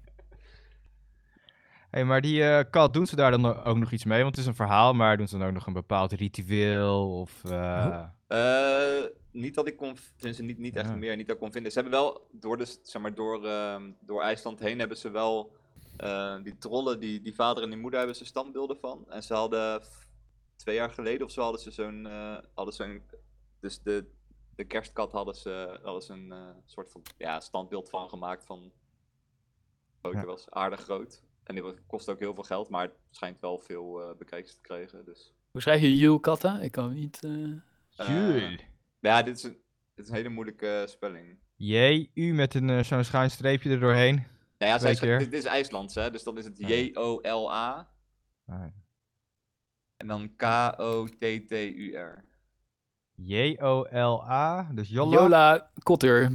Hey, maar die eh, kat, doen ze daar dan ook nog iets mee? Want het is een verhaal, maar doen ze dan ook nog een bepaald ritueel? Of, eh, Eh, niet dat ik kon, tenminste niet, niet echt Ja. meer, niet dat ik kon vinden. Ze hebben wel, door, de, zeg maar, door, ehm, door IJsland heen hebben ze wel, eh, die trollen, die, die vader en die moeder hebben ze standbeelden van. En ze hadden, twee jaar geleden of zo, hadden ze zo'n, eh, hadden zo'n, dus de, de kerstkat hadden ze, hadden ze een eh, soort van, ja, standbeeld van gemaakt van, Ja. was aardig groot. En die kost ook heel veel geld, maar het schijnt wel veel eh bekijks te krijgen, dus. Hoe schrijf je Katta? Ik kan niet... eh, Eh, Jul. Ja, dit is een, dit is een hele moeilijke spelling. J, U met een zo'n schuin streepje er doorheen. Nou ja, zij schrijft- dit is IJslands, hè? Dus dan is het Ja. J-O-L-A Ah, en dan K-O-T-T-U-R. J-O-L-A, dus Jolla. Jola Kotter.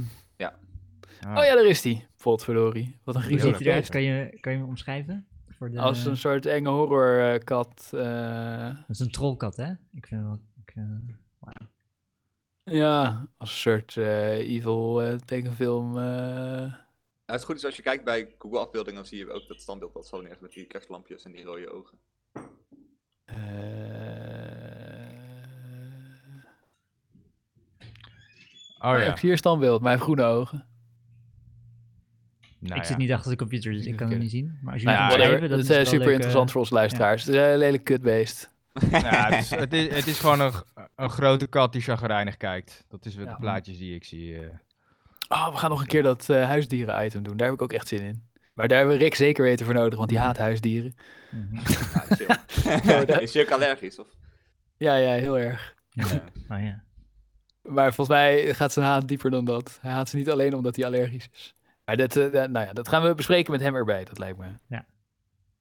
Ah. Oh ja, daar is die. Potverdorie. Wat een Hoe ziet eruit? Kan je, kan je hem omschrijven? Voor de, Als een soort enge horrorkat. eh Dat is een trollkat, hè? Ik vind wel... Ik, eh, ja, als een soort eh, evil eh, tekenfilm. Eh. Nou, het is goed, dus als je kijkt bij Google afbeeldingen, dan zie je ook dat standbeeld dat zo neergezet met die kerstlampjes en die rode ogen. Oh ja. Ik zie hier standbeeld, mijn groene ogen. Nou ik ja. zit niet achter de computer, dus ik kan het niet zien. Maar als jullie Nou ja, het dat is is eh, het super leuk, interessant eh, voor onze luisteraars. Het is een lelijk kutbeest. Ja, het, is, het, is, het is gewoon een, een grote kat die chagrijnig kijkt. Dat is wat Ja. de plaatjes die ik zie. eh. Oh, we gaan nog een keer dat eh, huisdieren-item doen. Daar heb ik ook echt zin in. Maar daar hebben we Rick zeker weten voor nodig, want die haat huisdieren. mhm. Ja, chill. <laughs> is je ook allergisch? Of? Ja, ja, heel erg. Ja. Ja. Oh, ja. Maar volgens mij gaat zijn haat dieper dan dat. Hij haat ze niet alleen omdat hij allergisch is. Maar dat, eh, nou ja, dat gaan we bespreken met hem erbij, dat lijkt me. Ja.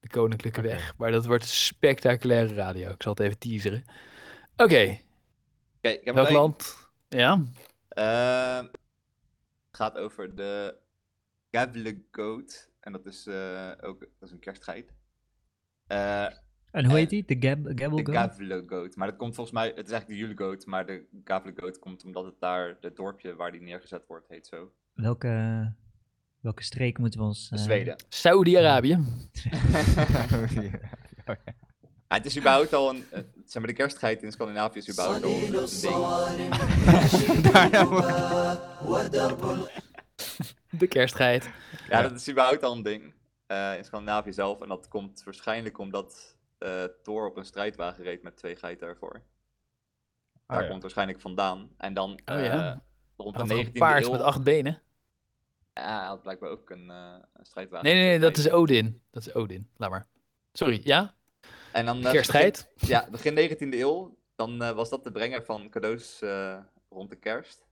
De Koninklijke. Weg. Maar dat wordt spectaculaire radio. Ik zal het even teaseren. Oké, Oké, ik heb welk land? Ja, het gaat over de Gavle Goat. En dat is eh, ook dat is een kerstgeit. Eh, En hoe heet die? De Gab Gabble de Goat? Gavle Goat. Maar dat komt volgens mij, het is eigenlijk de Jule Goat, maar de Gavle Goat komt omdat het daar, het dorpje waar die neergezet wordt, heet zo. Welke, welke streek moeten we ons... eh, Zweden. Saudi-Arabië. <laughs> <laughs> Ja, het is überhaupt al een, eh, zeg maar, de kerstgeit in Scandinavië is überhaupt al een ding. <laughs> De kerstgeit. Ja, dat is überhaupt al een ding eh, in Scandinavië zelf. En dat komt waarschijnlijk omdat eh Thor op een strijdwagen reed met twee geiten ervoor. Daar Oh ja. komt het waarschijnlijk vandaan. En dan Oh eh, ja. rond Een de 19e paard eeuw... met acht benen. Ja, hij had blijkbaar ook een, eh, een strijdwagen. Nee, nee, nee, dat is Odin. Dat is Odin. Laat maar. Sorry, ja? En dan, eh, Kerstgeit. Begin, ja, begin 19e eeuw, dan eh, was dat de brenger van cadeaus eh, rond de kerst.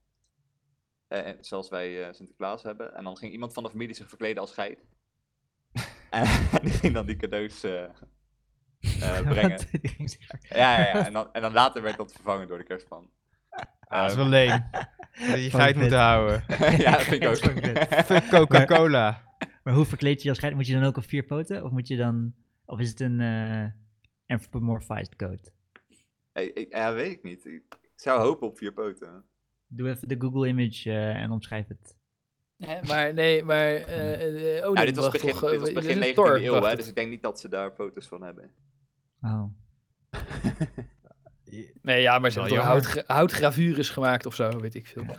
Eh, en zoals wij eh, Sinterklaas hebben. En dan ging iemand van de familie zich verkleden als geit. <laughs> en <laughs> die ging dan die cadeaus eh, eh, <laughs> brengen. Ja, ja, ja. En, dan, en dan later werd dat vervangen door de kerstman. Ah, dat is Ehm, wel leem. Dat je geit moeten houden. ja, dat vind ik ook. Coca-Cola. Maar hoe verkleed je je als geit? Moet je dan ook op vier poten? Of moet je dan... Of is het een eh anthropomorphized goat? Hey, ik- ja, weet ik niet. Ik zou hopen op vier poten. Doe even de Google image eh, en omschrijf het. Nee, maar nee, maar eh, eh, Odin Ja, dit was begin, toch... dit was dit begin is 19e Thor, eeuw, hè, ik. dus ik denk niet dat ze daar foto's van hebben. Oh. <laughs> Nee, ja, maar ze hebben houtgra houtgravures gemaakt of zo, weet ik veel. Nou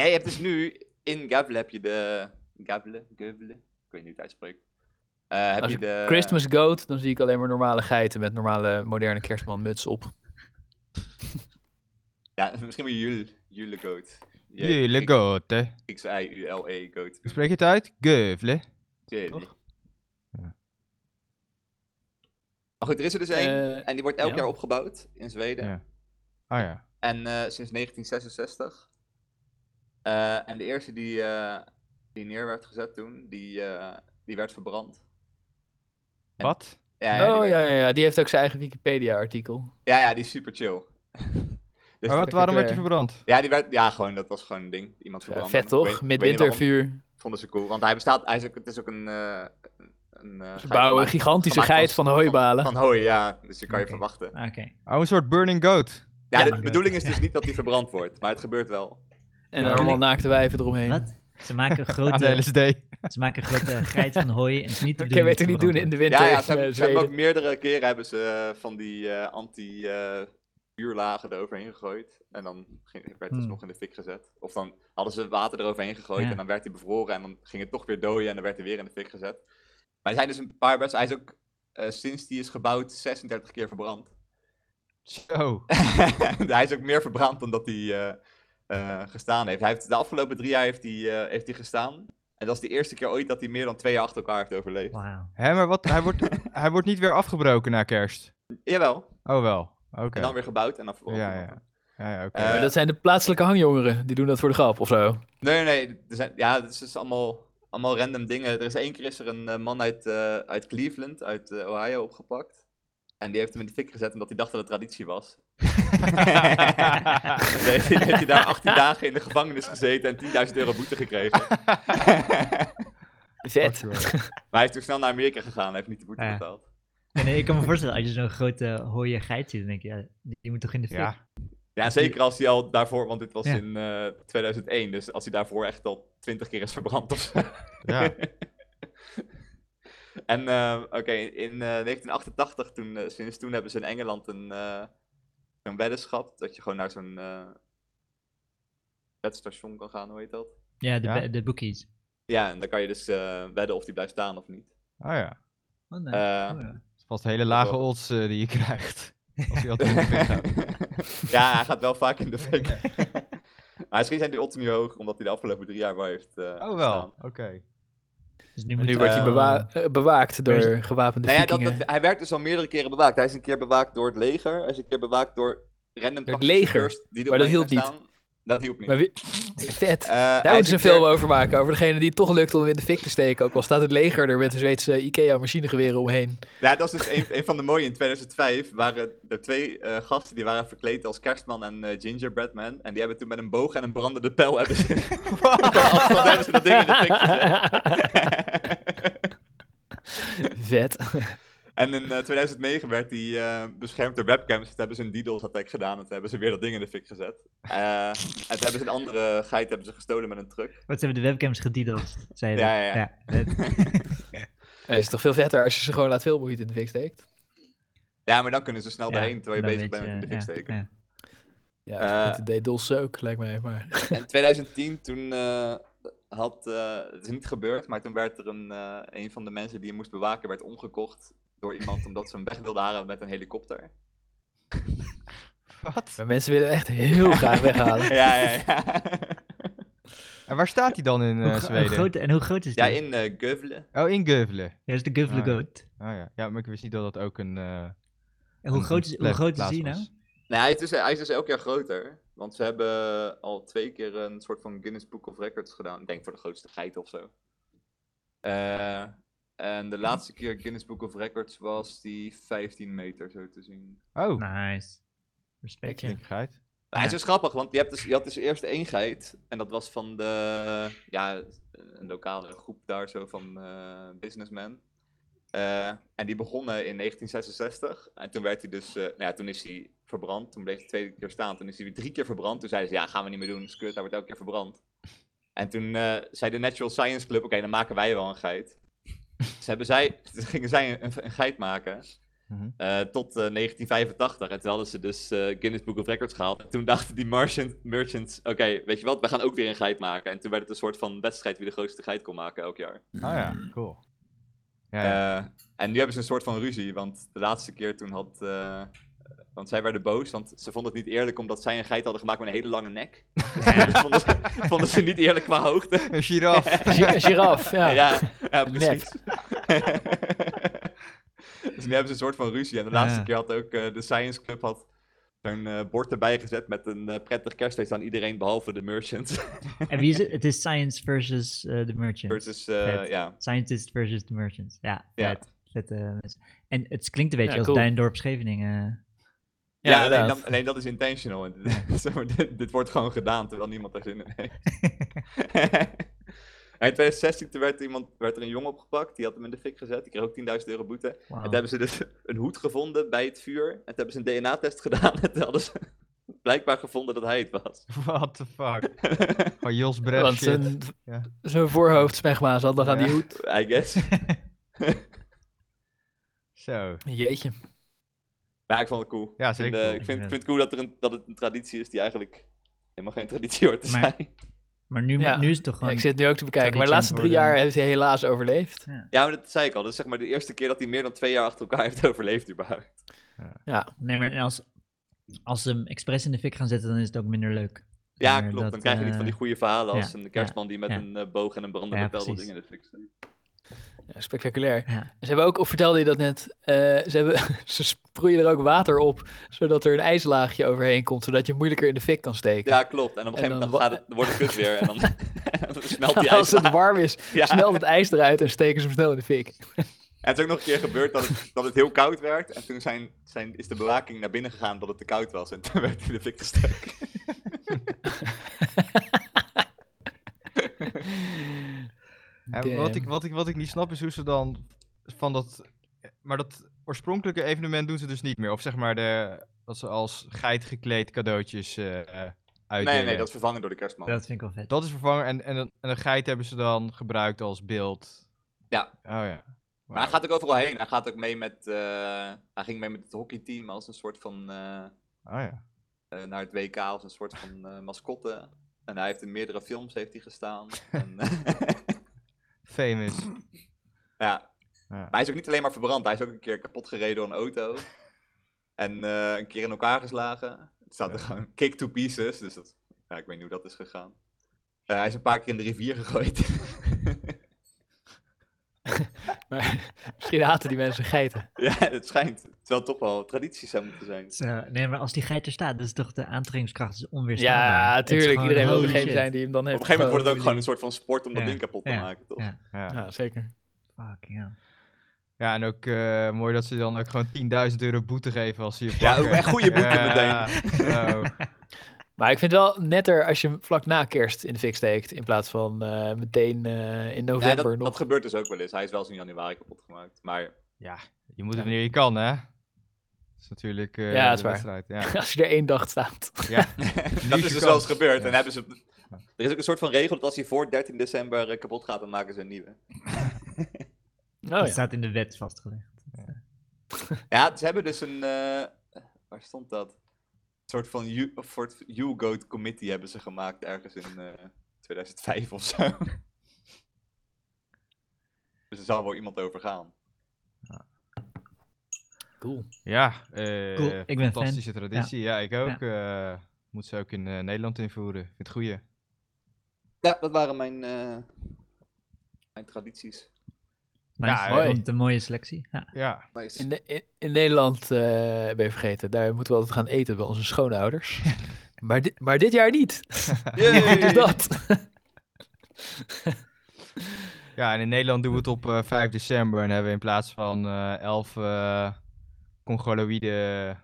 ja, je hebt dus nu in Gavle heb je de. Gavle? Gavle? Ik weet niet hoe het uitspreekt. Eh, heb Als je de. Christmas goat, dan zie ik alleen maar normale geiten met normale moderne kerstmanmuts op. <laughs> Ja, misschien wel Jule, Jule Goat. J- Jullie X- goat, hè. X-I-U-L-E Goat. Hoe spreek je het uit? Geuvle. Toch? Ja. Maar goed, er is er dus één. Eh, en die wordt elk ja. jaar opgebouwd in Zweden. Ja. Ah ja. En eh, sinds 1966. Eh, en de eerste die, eh, die neer werd gezet toen, die, eh, die werd verbrand. Wat? Ja, ja, die oh ja, ja, ja, die heeft ook zijn eigen Wikipedia-artikel. ja, ja, die is super chill. <laughs> dus Maar wat, waarom werd je eh, verbrand? Ja, die werd, ja, gewoon, dat was gewoon een ding. Iemand Ja, verbrand. vet toch? Midwintervuur. Vonden ze cool. Want hij bestaat, hij is ook, het is ook een. eh een eh, Ze bouwen een gigantische geit van hooibalen. Van hooi, ja. Dus je kan je verwachten. Oké. Oh, een soort burning goat. Ja, Ja, de bedoeling is dus niet dat hij verbrand wordt, maar het gebeurt wel. En Ja, allemaal naakte wijven eromheen. Wat? <laughs> Ze maken grote, LSD. ze maken grote geit van hooi en het is niet Dat kun je beter niet doen het in de winter. Ja, ze, hebben, eh, ze hebben ook meerdere keren hebben ze eh, van die eh, anti-vuurlagen eroverheen gegooid. En dan ging, werd het Hmm. nog in de fik gezet. Of dan hadden ze water eroverheen gegooid Ja. en dan werd hij bevroren en dan ging het toch weer dooien en dan werd hij weer in de fik gezet. Maar er zijn dus een paar best... Hij is ook eh, sinds die is gebouwd 36 keer verbrand. Zo. <laughs> hij is ook meer verbrand dan dat hij eh, eh, gestaan heeft. Hij heeft. De afgelopen drie jaar heeft hij, eh, heeft hij gestaan. En dat is de eerste keer ooit dat hij meer dan twee jaar achter elkaar heeft overleefd. Wauw. Hé, maar wat? Hij wordt, <laughs> hij wordt niet weer afgebroken na kerst. Jawel. Oh wel. Oké. En dan weer gebouwd en dan Ja, ja. Ja, ja, oké. Eh, dat zijn de plaatselijke hangjongeren. Die doen dat voor de grap of zo. Nee, nee, nee. Er zijn, ja, het is dus allemaal, allemaal random dingen. Er is één keer is er een man uit, eh, uit Cleveland, uit eh, Ohio, opgepakt. En die heeft hem in de fik gezet omdat hij dacht dat het traditie was. <laughs> Heeft, hij- heeft hij daar 18 dagen in de gevangenis gezeten en 10.000 euro boete gekregen. <laughs> Vet. Maar hij is toen snel naar Amerika gegaan en heeft niet de boete Ja. betaald. Nee, nee, ik kan me voorstellen, als je zo'n grote hooie geit ziet, dan denk je, ja, die moet toch in de fik? ja. Ja, zeker als hij al daarvoor, want dit was Ja. in eh, 2001, dus als hij daarvoor echt al 20 keer is verbrand of zo. ja. <laughs> En eh, oké, in eh, 1988, toen, eh, sinds toen hebben ze in Engeland een, eh een weddenschap. Dat je gewoon naar zo'n eh wedstation kan gaan, hoe heet dat? Ja, de, Ja? de bookies. Ja, en dan kan je dus eh, wedden of die blijft staan of niet. Oh ja. Oh, Eh, ja. Het is vast hele lage odds eh, die je krijgt. Als je altijd <laughs> in de fik gaat. <laughs> ja, hij gaat wel vaak in de fik. <laughs> maar misschien zijn die odds nu hoog, omdat hij de afgelopen drie jaar wel heeft eh Oh wel, oké. Dus nu, wordt hij Eh, bewa- eh, bewaakt door gewapende Nou ja, dat, vikingen. dat- hij werd dus al meerdere keren bewaakt. Hij is een keer bewaakt door het leger. Hij is een keer bewaakt door random Door het taxichauffeurs Die Maar dat hielp niet. Dat hielp niet. Maar wie- <laughs> vet. Eh, Daar moeten ze een film over maken. Over degene die het toch lukt om hem in de fik te steken. Ook al staat het leger er met een Zweedse Ikea machinegeweren omheen. Ja, dat is dus een, een van de mooie. In 2005 waren er twee eh, gasten die waren verkleed als kerstman en eh, gingerbread man. En die hebben toen met een boog en een brandende pijl hebben ze, <laughs> hebben ze dat ding in de fik gezet. Vet. En in eh, 2009 werd die eh, beschermd door webcams. Toen hebben ze een DDoS attack gedaan. En toen hebben ze weer dat ding in de fik gezet. Eh, en toen hebben ze een andere geit hebben ze gestolen met een truck. Wat ze hebben de webcams gediddeld, zei je Ja, dat? ja, ja. Het is toch veel vetter als je ze gewoon laat filmen hoe je het in de fik steekt. Ja, maar dan kunnen ze snel Ja, daarheen terwijl je bezig bent met in de fik ja, steken. ja. Ja, Eh, de DDoS ook, lijkt mij. Maar... <laughs> In 2010 toen eh, had, eh, het is niet gebeurd, maar toen werd er een, eh, een van de mensen die hem moest bewaken, werd omgekocht door iemand omdat ze hem weg wilden halen met een helikopter. Wat? maar mensen willen echt heel <laughs> graag weghalen. ja, ja, ja. En waar staat hij dan in eh, hoe Zweden? groot, en hoe groot is die? ja, in eh Gövle. Oh, in Gövle. Ja, dat is de Guvle Ah, ja. Goat. Oh ja. ja, maar ik wist niet dat dat ook een... eh, En hoe een- groot is, hoe groot is was. nou? Nee, hij is, dus, hij is dus elk jaar groter. Want ze hebben al twee keer een soort van Guinness Book of Records gedaan. Ik denk voor de grootste geit of zo. Eh, en de laatste keer Guinness Book of Records was die 15 meter zo te zien. Oh, Nice. Respect, Maar hij is dus grappig, want je, hebt dus, je had dus eerst één geit. En dat was van de, ja, een lokale groep daar zo van eh businessmen. Eh, en die begonnen in 1966. En toen werd hij dus, eh, nou ja, toen is hij verbrand. Toen bleef hij twee keer staan. Toen is hij weer drie keer verbrand. Toen zeiden ze, ja, gaan we niet meer doen. Skut, hij wordt elke keer verbrand. En toen eh, zei de Natural Science Club, oké, dan maken wij wel een geit. Dus hebben zij, gingen zij een, een geit maken. Mhm. Eh, tot eh, 1985. En toen hadden ze dus eh, Guinness Book of Records gehaald. En toen dachten die merchant, merchants, oké, weet je wat, we gaan ook weer een geit maken. En toen werd het een soort van wedstrijd wie de grootste geit kon maken elk jaar. Oh ja, cool. Ja, ja. Eh, en nu hebben ze een soort van ruzie, want de laatste keer toen had... want zij werden boos, want ze vonden het niet eerlijk omdat zij een geit hadden gemaakt met een hele lange nek. <laughs> Dus dat vonden, ze, vonden ze niet eerlijk qua hoogte. Een giraf. <laughs> Gi- Giraf, ja. Ja, ja, precies. <laughs> dus nu hebben ze een soort van ruzie. En de laatste Ja. keer had ook eh, de Science Club had zo'n eh, bord erbij gezet met een eh, prettig kerstfeest aan iedereen behalve de merchants. En wie is het? Het is Science versus de Merchant. Versus, eh, ja. Scientist versus de Merchants. Ja, vet. Vette mensen. En het klinkt een beetje Ja, als cool. Duindorp Scheveningen. Ja, alleen, dat is intentional. <laughs> En dit, dit, wordt gewoon gedaan terwijl niemand er zin in heeft. En <laughs> in 2016 toen werd, er iemand, werd er een jongen opgepakt, die had hem in de fik gezet. Die kreeg ook 10.000 euro boete. En toen hebben ze dus een hoed gevonden bij het vuur. En toen hebben ze een DNA-test <laughs> gedaan. En toen hadden ze blijkbaar gevonden dat hij het was. What the fuck. Gewoon Jos Bref Want shit. zijn, Ja. zijn voorhoofd smegma zat nog aan die hoed. I guess. Zo. Jeetje. Maar ik vond het cool. Ja, Ik vind, zeker eh, cool. ik vind, ik vind het cool dat, er een, dat het een traditie is die eigenlijk helemaal geen traditie hoort te Maar- zijn. Maar nu, Ja. nu is het toch Ja, gewoon... ik zit nu ook te bekijken. Maar de laatste drie jaar heeft hij helaas overleefd. Ja, maar dat zei ik al. Dat is zeg maar de eerste keer dat hij meer dan twee jaar achter elkaar heeft overleefd überhaupt. Ja, Nee, maar als, als ze hem expres in de fik gaan zetten, dan is het ook minder leuk. Ja, Maar klopt. dat, dan krijg je niet van die eh, goede verhalen als ja, een kerstman die met ja. een eh, boog en een brandende Ja, pijl dat precies. ding in de fik steekt. Ja, spectaculair. Ja. Ze hebben ook, of vertelde je dat net, eh, ze, hebben, <laughs> ze sproeien er ook water op, zodat er een ijslaagje overheen komt, zodat je moeilijker in de fik kan steken. Ja, klopt. En op een En gegeven moment dan wa- gaat het, dan wordt het kut weer en dan, dan <laughs> <laughs> smelt die Als ijs. het warm is, Ja. smelt het ijs eruit en steken ze hem snel in de fik. En het is ook nog een keer gebeurd dat het, dat het heel koud werd. En toen zijn, zijn, is de bewaking naar binnen gegaan dat het te koud was. En toen werd hij in de fik gestoken. Wat, ik, wat, ik, wat ik niet snap is hoe ze dan van dat. Maar dat oorspronkelijke evenement doen ze dus niet meer. Of zeg maar de, dat ze als geit gekleed cadeautjes uitdelen. Nee, nee, dat is vervangen door de kerstman. Dat vind ik wel vet. Dat is vervangen en, en, een- en een geit hebben ze dan gebruikt als beeld. Ja. Oh ja. Maar hij gaat ook overal heen. Hij gaat ook mee met. eh, hij ging mee met het hockeyteam als een soort van. eh, Oh ja. eh, naar het WK als een soort van eh, mascotte. En hij heeft in meerdere films heeft hij gestaan. <laughs> en, Famous. ja. Ja. Maar hij is ook niet alleen maar verbrand. Hij is ook een keer kapot gereden door een auto. <laughs> En eh, een keer in elkaar geslagen. Het staat er gewoon kick to pieces. Dus dat, ja, ik weet niet hoe dat is gegaan. Eh, hij is een paar keer in de rivier gegooid. Maar <laughs> misschien haten die mensen geiten. <laughs> ja, het schijnt. Terwijl het toch wel tradities zou moeten zijn. Zo, nee, maar als die geit er staat, dat is toch de aantrekkingskracht is onweerstaanbaar. Ja, tuurlijk. Iedereen wil degene shit. zijn die hem dan Op heeft. een gegeven moment wordt het ook gewoon een soort van sport om dat ding kapot te ja, maken, toch? Ja, Ja. Ja, zeker. fuck, ja. ja, en ook eh, mooi dat ze dan ook gewoon 10.000 euro boete geven als ze je Ja, ook echt goede <laughs> boete Ja, meteen. Maar ik vind het wel netter als je hem vlak na kerst in de fik steekt. In plaats van eh, meteen eh, in Ja, november dat, nog. dat gebeurt dus ook wel eens. Hij is wel eens in januari kapot gemaakt. Maar Ja, je moet het wanneer je kan, hè? Dat is natuurlijk eh Ja, dat is de waar. wedstrijd. Ja. <laughs> Als je er één dag staat. ja. <laughs> <laughs> dat is dus wel eens gebeurd. Ja. En hebben ze... Er is ook een soort van regel dat als hij voor 13 december kapot gaat, dan maken ze een nieuwe. Oh, Dat ja. staat in de wet vastgelegd. Ja, ze hebben dus een... eh, waar stond dat? Een soort van U- of soort U-Goat Committee hebben ze gemaakt ergens in eh, 2005 of zo. <laughs> dus er zal wel iemand over gaan. Cool. Ja, eh, Cool, ik ben fan. fantastische traditie. Ja, ik ook. eh moet ze ook in eh, Nederland invoeren. Vind het goeie. Ja, dat waren mijn, eh, mijn tradities. Nice, Ja, mooi. komt een mooie selectie. Ja. Ja, Nice. In, de- in, in Nederland, eh, ben je vergeten, daar moeten we altijd gaan eten bij onze schoonouders. <laughs> maar, di- maar dit jaar niet. <laughs> Yay! Hoe is dat? <laughs> ja, en in Nederland doen we het op eh, 5 december. En hebben we in plaats van eh 11 eh Congoloïde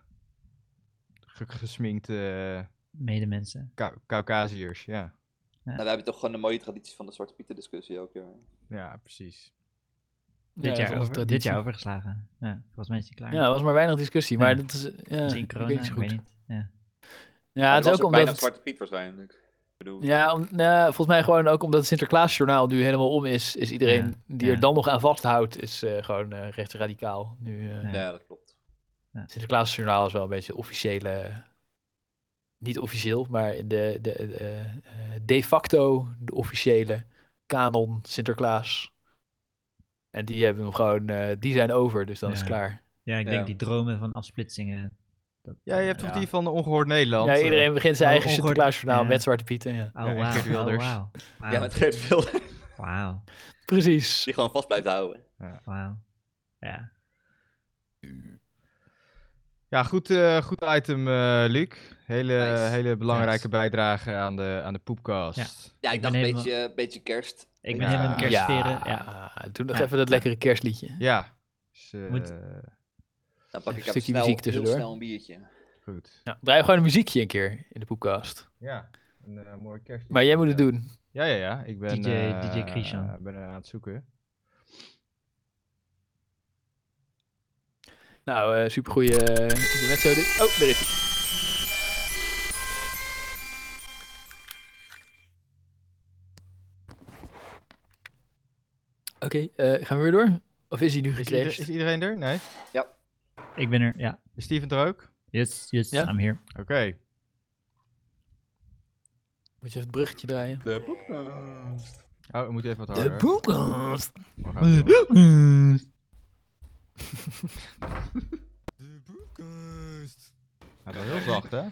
ge- gesminkte Medemensen. Cau- Caucasiërs. Ja. Nou, we hebben toch gewoon de mooie tradities van de Zwarte Pieten discussie ook. Ja. ja, precies. Dit, Ja, jaar over, dit jaar overgeslagen. Ja, volgens mij is die klaar. Ja, er was maar weinig discussie. Maar Ja. dat is, ja, ik corona, weet ik niet weet. Ja. Ja, het is ook omdat... het- Zwarte Piet waarschijnlijk. Ik bedoel, Ja, om, nou, volgens mij gewoon ook omdat het Sinterklaasjournaal nu helemaal om is, is iedereen die ja. er dan nog aan vasthoudt, is eh, gewoon eh rechtsradicaal. Nu, eh, Ja. ja, dat klopt. Sinterklaasjournaal is wel een beetje officiële, niet officieel, maar in de, de, de, eh, de facto de officiële kanon Sinterklaas. En die hebben hem gewoon, eh, die zijn over, dus dan is het klaar. ja, ik Ja. denk die dromen van afsplitsingen. Dat, Ja, je hebt eh, toch die van de Ongehoord Nederland? Ja, iedereen begint zijn Oh, eigen ongehoord- Sinterklaasjournaal ja. met Zwarte Pieten. Ja. Oh, Oh, Wilders. wauw. Ja, Wauw. met Geert Wilders. Wauw. Precies. Die gewoon vast blijft houden. Wauw. Ja. Ja, goed, eh, goed item, eh Luc. Hele, Nice. hele belangrijke Yes. bijdrage aan de, aan de poepcast. Ja. Ja, ik Ik dacht een helemaal- beetje, beetje kerst. Ik ben Ja. helemaal in de kerstsferen. Ja. doe nog Ja. even dat lekkere kerstliedje. Ja. Dus, eh, Moet- Dan pak Even ik een even stukje snel, muziek tussendoor. snel een biertje. goed. Ja, draai gewoon een muziekje een keer in de poepkast. Ja, een eh, mooi kerst. Maar jij moet het doen. Ja, ja, ja. Ik ben, DJ eh, DJ Christian. eh, ben er aan het zoeken. Nou, eh supergoeie uh, zo dit. Oh, daar is hij. Oké, eh, gaan we weer door? Of is hij nu Is, gecrashed? is iedereen er? Nee? Ik ben er. Ja. Is Steven er ook? Yes, yes, Ja? I'm here. Oké. Moet je even het bruggetje draaien? De podcast. Oh, we moeten even wat De harder. poepkast. We gaan door. Ja, dat is heel zacht, hè?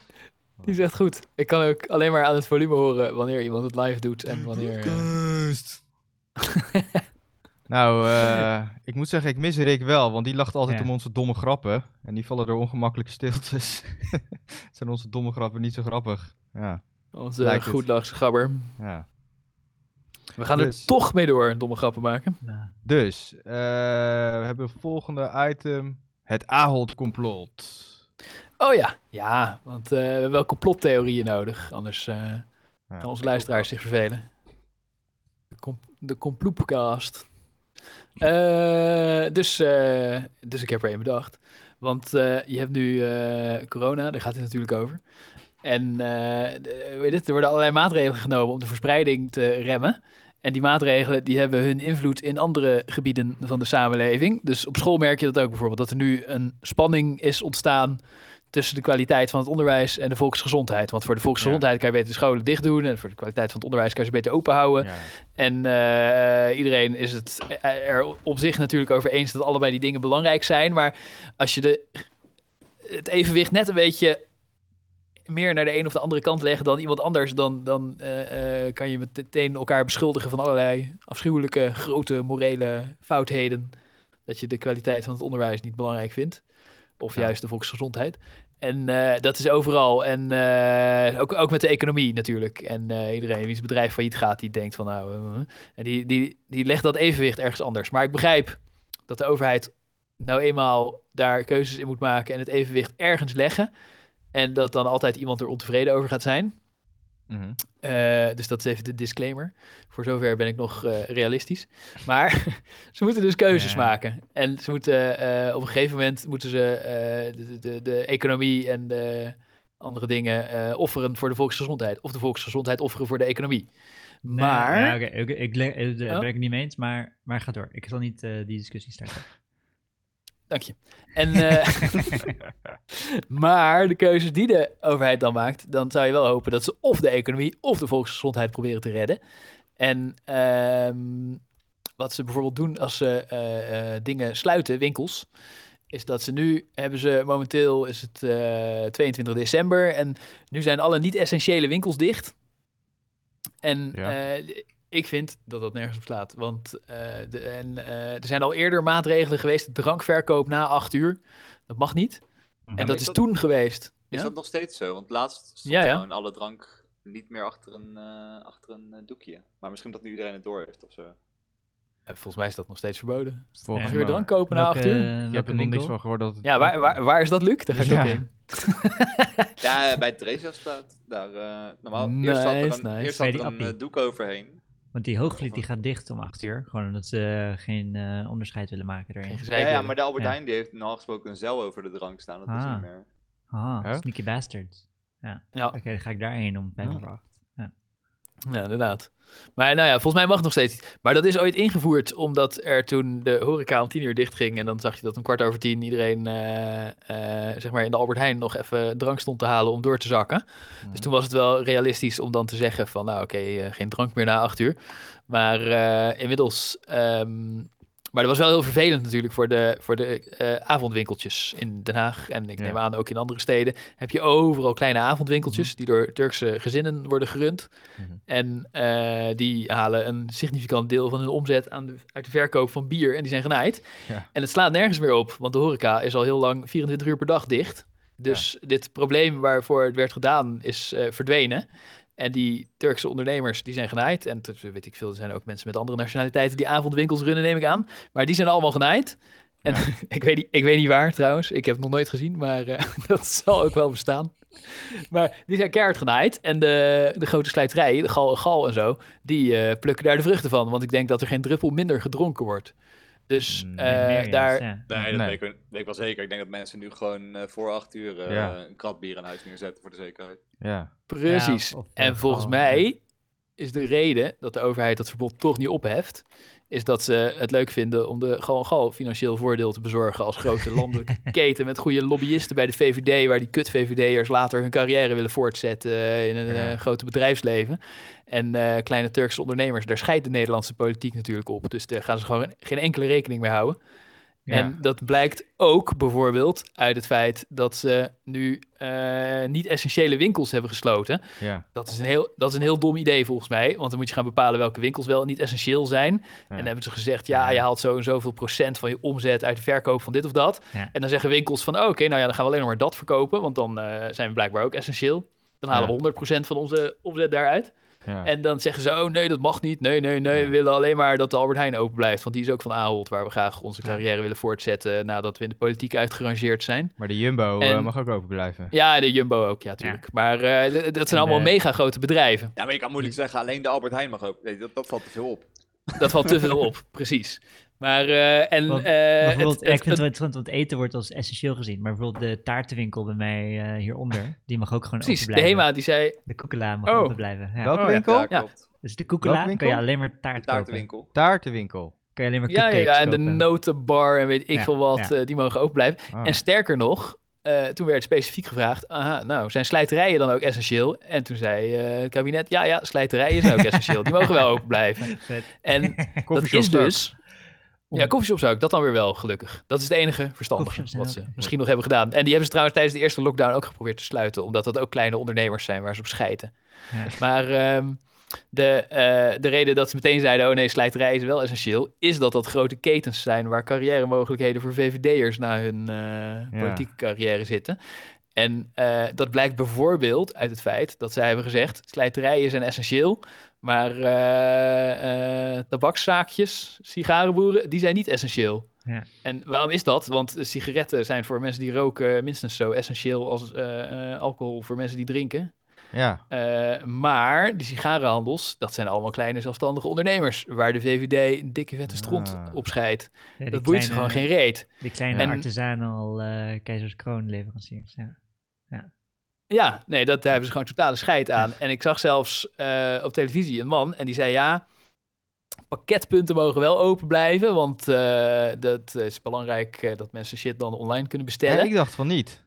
Die is echt goed. Ik kan ook alleen maar aan het volume horen wanneer iemand het live doet en wanneer... eh, <laughs> Nou, <laughs> eh, ik moet zeggen, ik mis Rick wel, want die lacht altijd Ja. om onze domme grappen. En die vallen door ongemakkelijke stiltes. <laughs> Zijn onze domme grappen niet zo grappig? Ja, onze goedlachse gabber. ja. We gaan Dus. er toch mee door, domme grappen maken. Dus, eh, we hebben het volgende item. Het Ahold-complot. Oh ja, ja, want eh, we hebben wel complottheorieën nodig. Anders eh, Ja. kan onze luisteraars zich vervelen. De, com de comploepcast. Eh, dus, eh, dus ik heb er één bedacht. Want eh, je hebt nu corona, daar gaat het natuurlijk over. En weet het, er worden allerlei maatregelen genomen om de verspreiding te remmen. En die maatregelen die hebben hun invloed in andere gebieden van de samenleving. Dus op school merk je dat ook bijvoorbeeld, dat er nu een spanning is ontstaan tussen de kwaliteit van het onderwijs en de volksgezondheid. Want voor de volksgezondheid kan je beter de scholen dicht doen en voor de kwaliteit van het onderwijs kan je ze beter open houden. En eh, iedereen is het er op zich natuurlijk over eens dat allebei die dingen belangrijk zijn. Maar als je de, het evenwicht net een beetje meer naar de een of de andere kant legt dan iemand anders, dan, dan eh, eh, kan je meteen elkaar beschuldigen van allerlei afschuwelijke grote morele foutheden. Dat je de kwaliteit van het onderwijs niet belangrijk vindt. Of Ja. juist de volksgezondheid. En eh, dat is overal. En eh, ook, ook met de economie natuurlijk. En eh, iedereen wie zijn bedrijf failliet gaat, die denkt van nou... en die, die, die legt dat evenwicht ergens anders. Maar ik begrijp dat de overheid nou eenmaal daar keuzes in moet maken en het evenwicht ergens leggen. En dat dan altijd iemand er ontevreden over gaat zijn. Mhm. Eh, dus dat is even de disclaimer. Voor zover ben ik nog eh, realistisch. Maar <laughs> ze moeten dus keuzes Ja. maken. En ze moeten eh, op een gegeven moment moeten ze de, de, de economie en de andere dingen offeren voor de volksgezondheid. Of de volksgezondheid offeren voor de economie. Nee, Maar oké, ik daar Oh. ben ik niet mee eens, maar, maar ga door. Ik zal niet die discussie starten. Dank je. En, eh, <laughs> maar de keuzes die de overheid dan maakt, dan zou je wel hopen dat ze of de economie of de volksgezondheid proberen te redden. En ehm, wat ze bijvoorbeeld doen als ze eh, eh, dingen sluiten, winkels, is dat ze nu hebben ze momenteel is het eh, 22 december en nu zijn alle niet-essentiële winkels dicht. En Ja. Ik vind dat dat nergens op slaat. Want eh, de, en, eh, er zijn al eerder maatregelen geweest. Drankverkoop na acht uur. Dat mag niet. En maar dat is is dat- toen geweest. Is Ja? dat nog steeds zo? Want laatst stond Ja, ja. gewoon alle drank niet meer achter een, eh, achter een doekje. Maar misschien dat nu iedereen het door heeft of zo. Volgens mij is dat nog steeds verboden. Volgens Mag je weer mij. drank kopen na acht uur? Je hebt welke er nog niks van gehoord dat het... Ja, waar, waar, waar is dat, Luc? Daar ga ik Ja. ook in. Ja, bij Theresiasstraat. Daar, eh, normaal, Nice, eerst zat er een, nice. eerst Bij zat die er een doek overheen. Want die hoogvliet die gaat dicht om 8 uur. Gewoon omdat ze eh, geen eh, onderscheid willen maken erin. Ja, maar de Albert Ja. Heijn die heeft normaal gesproken een zeil over de drank staan. Dat is Ah. niet meer. Ah, Huh? sneaky bastards. Ja. Oké, dan ga ik daarheen om 5 Ja. over 8. Ja, inderdaad. Maar nou ja, volgens mij mag het nog steeds niet. Maar dat is ooit ingevoerd omdat er toen de horeca om tien uur dicht ging. En dan zag je dat om kwart over tien iedereen eh, eh, zeg maar in de Albert Heijn nog even drank stond te halen om door te zakken. Dus toen was het wel realistisch om dan te zeggen van nou oké, eh, geen drank meer na acht uur. Maar inmiddels... ehm, maar dat was wel heel vervelend natuurlijk voor de, voor de eh, avondwinkeltjes in Den Haag. En ik Ja. neem aan ook in andere steden. Heb je overal kleine avondwinkeltjes die door Turkse gezinnen worden gerund. Mhm. En eh, die halen een significant deel van hun omzet aan de, uit de verkoop van bier. En die zijn genaaid. Ja. En het slaat nergens meer op, want de horeca is al heel lang 24 uur per dag dicht. Dus dit probleem waarvoor het werd gedaan is eh, verdwenen. En die Turkse ondernemers, die zijn genaaid. En weet ik veel, er zijn ook mensen met andere nationaliteiten die avondwinkels runnen, neem ik aan. Maar die zijn allemaal genaaid. En Ja. <laughs> ik, weet niet, ik weet niet waar trouwens, ik heb het nog nooit gezien, maar eh, <laughs> dat zal ook wel bestaan. Maar die zijn keihard genaaid. En de, de grote slijterijen, de gal en gal en zo, die eh, plukken daar de vruchten van. Want ik denk dat er geen druppel minder gedronken wordt. Dus Mm, eh, daar, ja. Nee, dat Nee. Weet, ik, wel- weet ik wel zeker. Ik denk dat mensen nu gewoon eh, voor acht uur eh, Ja. een krat bier in huis neerzetten voor de zekerheid. Ja. Precies. Ja, of- of, en volgens mij is de reden dat de overheid dat verbod toch niet opheft, is dat ze het leuk vinden om de gewoon gal financieel voordeel te bezorgen als grote <laughs> landelijke keten met goede lobbyisten bij de VVD, waar die kut VVD'ers later hun carrière willen voortzetten in een Ja. eh, grote bedrijfsleven. En eh, kleine Turkse ondernemers, daar scheidt de Nederlandse politiek natuurlijk op. Dus daar gaan ze gewoon geen enkele rekening mee houden. Ja. En dat blijkt ook bijvoorbeeld uit het feit dat ze nu eh, niet-essentiële winkels hebben gesloten. Ja. Dat is, een heel, dat is een heel dom idee volgens mij. Want dan moet je gaan bepalen welke winkels wel en niet essentieel zijn. Ja. En dan hebben ze gezegd, ja, je haalt zo en zoveel procent van je omzet uit de verkoop van dit of dat. En dan zeggen winkels van, oh, oké, nou ja, dan gaan we alleen nog maar dat verkopen. Want dan eh, zijn we blijkbaar ook essentieel. Dan halen we 100% van onze omzet daaruit. Ja. En dan zeggen ze, oh nee, dat mag niet. Nee, nee, nee, we willen alleen maar dat de Albert Heijn open blijft. Want die is ook van Ahold, waar we graag onze carrière willen voortzetten nadat we in de politiek uitgerangeerd zijn. Maar de Jumbo eh, En- mag ook open blijven. Ja, de Jumbo ook, ja, natuurlijk. Maar eh, dat zijn En, allemaal eh, mega grote bedrijven. Ja, maar je kan moeilijk zeggen alleen de Albert Heijn mag open. Nee, dat, dat valt te veel op. Dat valt te veel op, precies. Maar, eh, en, Want eh, Bijvoorbeeld, het- ja, ik vind het wel interessant, want eten wordt als essentieel gezien. Maar bijvoorbeeld de taartenwinkel bij mij eh, hieronder, die mag ook gewoon precies, open de. HEMA die zei, De koekela mag Oh. open blijven. Ja. Welke Oh, winkel? Ja. Dus de koekela Welke kan je alleen maar taart kopen. taartenwinkel. Taartenwinkel. Kan je alleen maar ja, ja, ja, en de notenbar en weet ik Ja, veel wat, ja. die mogen open blijven. Ah. En sterker nog, eh, toen werd specifiek gevraagd, aha, nou, zijn slijterijen dan ook essentieel? En toen zei eh, het kabinet, ja, ja, slijterijen zijn ook essentieel. Die mogen wel <laughs> open blijven. Vet. En <laughs> dat is ook. dus... Ja, koffieshops ook. Dat dan weer wel, gelukkig. Dat is het enige verstandige wat ze misschien nog hebben gedaan. En die hebben ze trouwens tijdens de eerste lockdown ook geprobeerd te sluiten. Omdat dat ook kleine ondernemers zijn waar ze op schijten. Ja. Maar ehm, de, eh, de reden dat ze meteen zeiden, oh nee, slijterij is wel essentieel, is dat dat grote ketens zijn waar carrière mogelijkheden voor VVD'ers na hun eh, politieke carrière zitten. En eh, dat blijkt bijvoorbeeld uit het feit dat zij hebben gezegd, slijterijen zijn essentieel, maar eh, tabakszaakjes, sigarenboeren, die zijn niet essentieel. Ja. En waarom is dat? Want sigaretten zijn voor mensen die roken minstens zo essentieel als eh, alcohol voor mensen die drinken. Ja. Maar die sigarenhandels, dat zijn allemaal kleine zelfstandige ondernemers. Waar de VVD een dikke vette stront Ah. op scheidt. Ja, Dat boeit ze gewoon geen reet. Die kleine En- artisanal eh keizerskroon leveranciers. Ja. Ja, nee, dat daar hebben ze gewoon totale scheid aan. En ik zag zelfs eh, op televisie een man en die zei ja, pakketpunten mogen wel open blijven. Want eh, dat is belangrijk eh, dat mensen shit dan online kunnen bestellen. ik dacht van niet.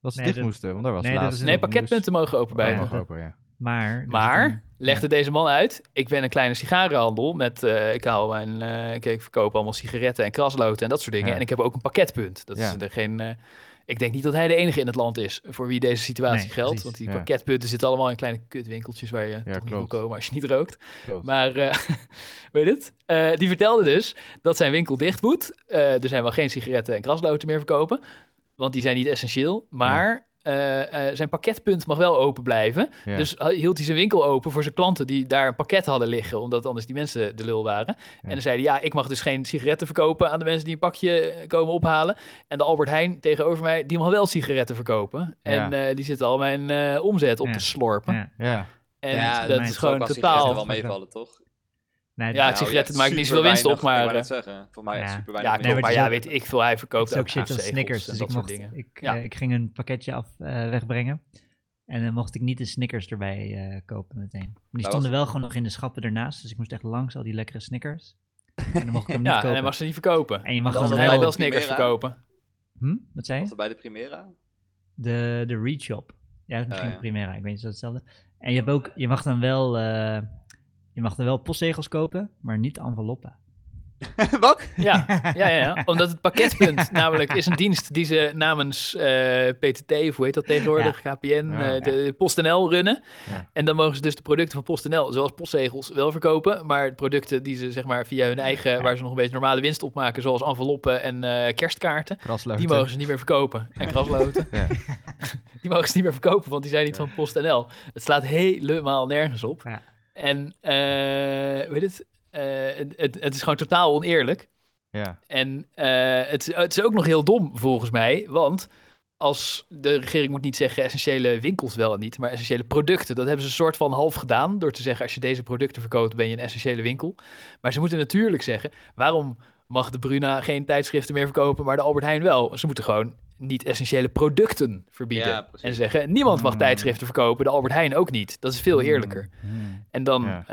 Dat ze Nee, dicht dat- moesten, want daar was nee, laatst dat is nee, pakketpunten mogen open blijven. Oh, open, ja. Maar, een- legde deze man uit, ik ben een kleine sigarenhandel met, eh, ik haal mijn, eh, ik, ik verkoop allemaal sigaretten en krasloten en dat soort dingen. Ja. En ik heb ook een pakketpunt. Dat Ja. is er geen, eh, ik denk niet dat hij de enige in het land is voor wie deze situatie Nee, geldt. precies. Want die Ja. pakketpunten zitten allemaal in kleine kutwinkeltjes waar je toch niet wil klopt. komen als je niet rookt. Klopt. Maar, eh, <laughs> weet je het? Eh, die vertelde dus dat zijn winkel dicht moet. Eh, er zijn wel geen sigaretten en krasloten meer verkopen, want die zijn niet essentieel. Maar eh, eh, zijn pakketpunt mag wel open blijven. Ja. Dus hield hij zijn winkel open voor zijn klanten die daar een pakket hadden liggen, omdat anders die mensen de lul waren. En dan zei hij, ja, ik mag dus geen sigaretten verkopen aan de mensen die een pakje eh, komen ophalen. En de Albert Heijn tegenover mij, die mag wel sigaretten verkopen. En eh, die zitten al mijn eh, omzet op Ja. te slorpen. Ja. ja. En ja, dat mij is gewoon totaal... wel meevallen, toch? Nee, Ja, dat- het sigaretten maakt niet zoveel winst op, maar, Ik eh, zeggen, voor mij Ja. super Ja, weinig Nee, maar maar ja, weet ik veel, hij verkoopt ook shit als Snickers. en Dus ik, mocht, dingen. ik, Ja. eh, ik ging een pakketje af eh, wegbrengen. En dan mocht ik niet de Snickers erbij eh, kopen meteen. Maar die stonden wel gewoon nog in de schappen ernaast. Dus ik moest echt langs al die lekkere Snickers. En dan mocht ik <laughs> hem niet Ja, en kopen. hij mag ze niet verkopen. En je mag dan wel... wel Snickers Primera. verkopen. Hm? Wat zei je? Was dat bij de Primera? De, de Reach Shop. Ja, dat is misschien ja. Primera. Ik weet niet, is dat hetzelfde? En je, hebt ook, je mag dan wel... je mag dan wel postzegels kopen, maar niet enveloppen. <laughs> Wat? Ja, <laughs> ja, ja, ja. omdat het pakketpunt namelijk is een dienst die ze namens eh, PTT, of hoe heet dat tegenwoordig, KPN, Ja. eh, de PostNL runnen. Ja. En dan mogen ze dus de producten van PostNL, zoals postzegels, wel verkopen. Maar producten die ze zeg maar via hun eigen, waar ze nog een beetje normale winst op maken, zoals enveloppen en eh, kerstkaarten, Krasloten. die mogen ze niet meer verkopen. En krasloten, Ja. <laughs> die mogen ze niet meer verkopen, want die zijn niet van PostNL. Het slaat helemaal nergens op. En, eh weet het, eh, het, het, het is gewoon totaal oneerlijk. Ja. En eh, het, het is ook nog heel dom volgens mij, want als de regering moet niet zeggen essentiële winkels wel en niet, maar essentiële producten. Dat hebben ze een soort van half gedaan door te zeggen als je deze producten verkoopt ben je een essentiële winkel. Maar ze moeten natuurlijk zeggen waarom mag de Bruna geen tijdschriften meer verkopen, maar de Albert Heijn wel. Ze moeten gewoon niet essentiële producten verbieden Ja, en zeggen niemand mag Hmm. tijdschriften verkopen, de Albert Heijn ook niet. Dat is veel eerlijker. Hmm. En dan Ja.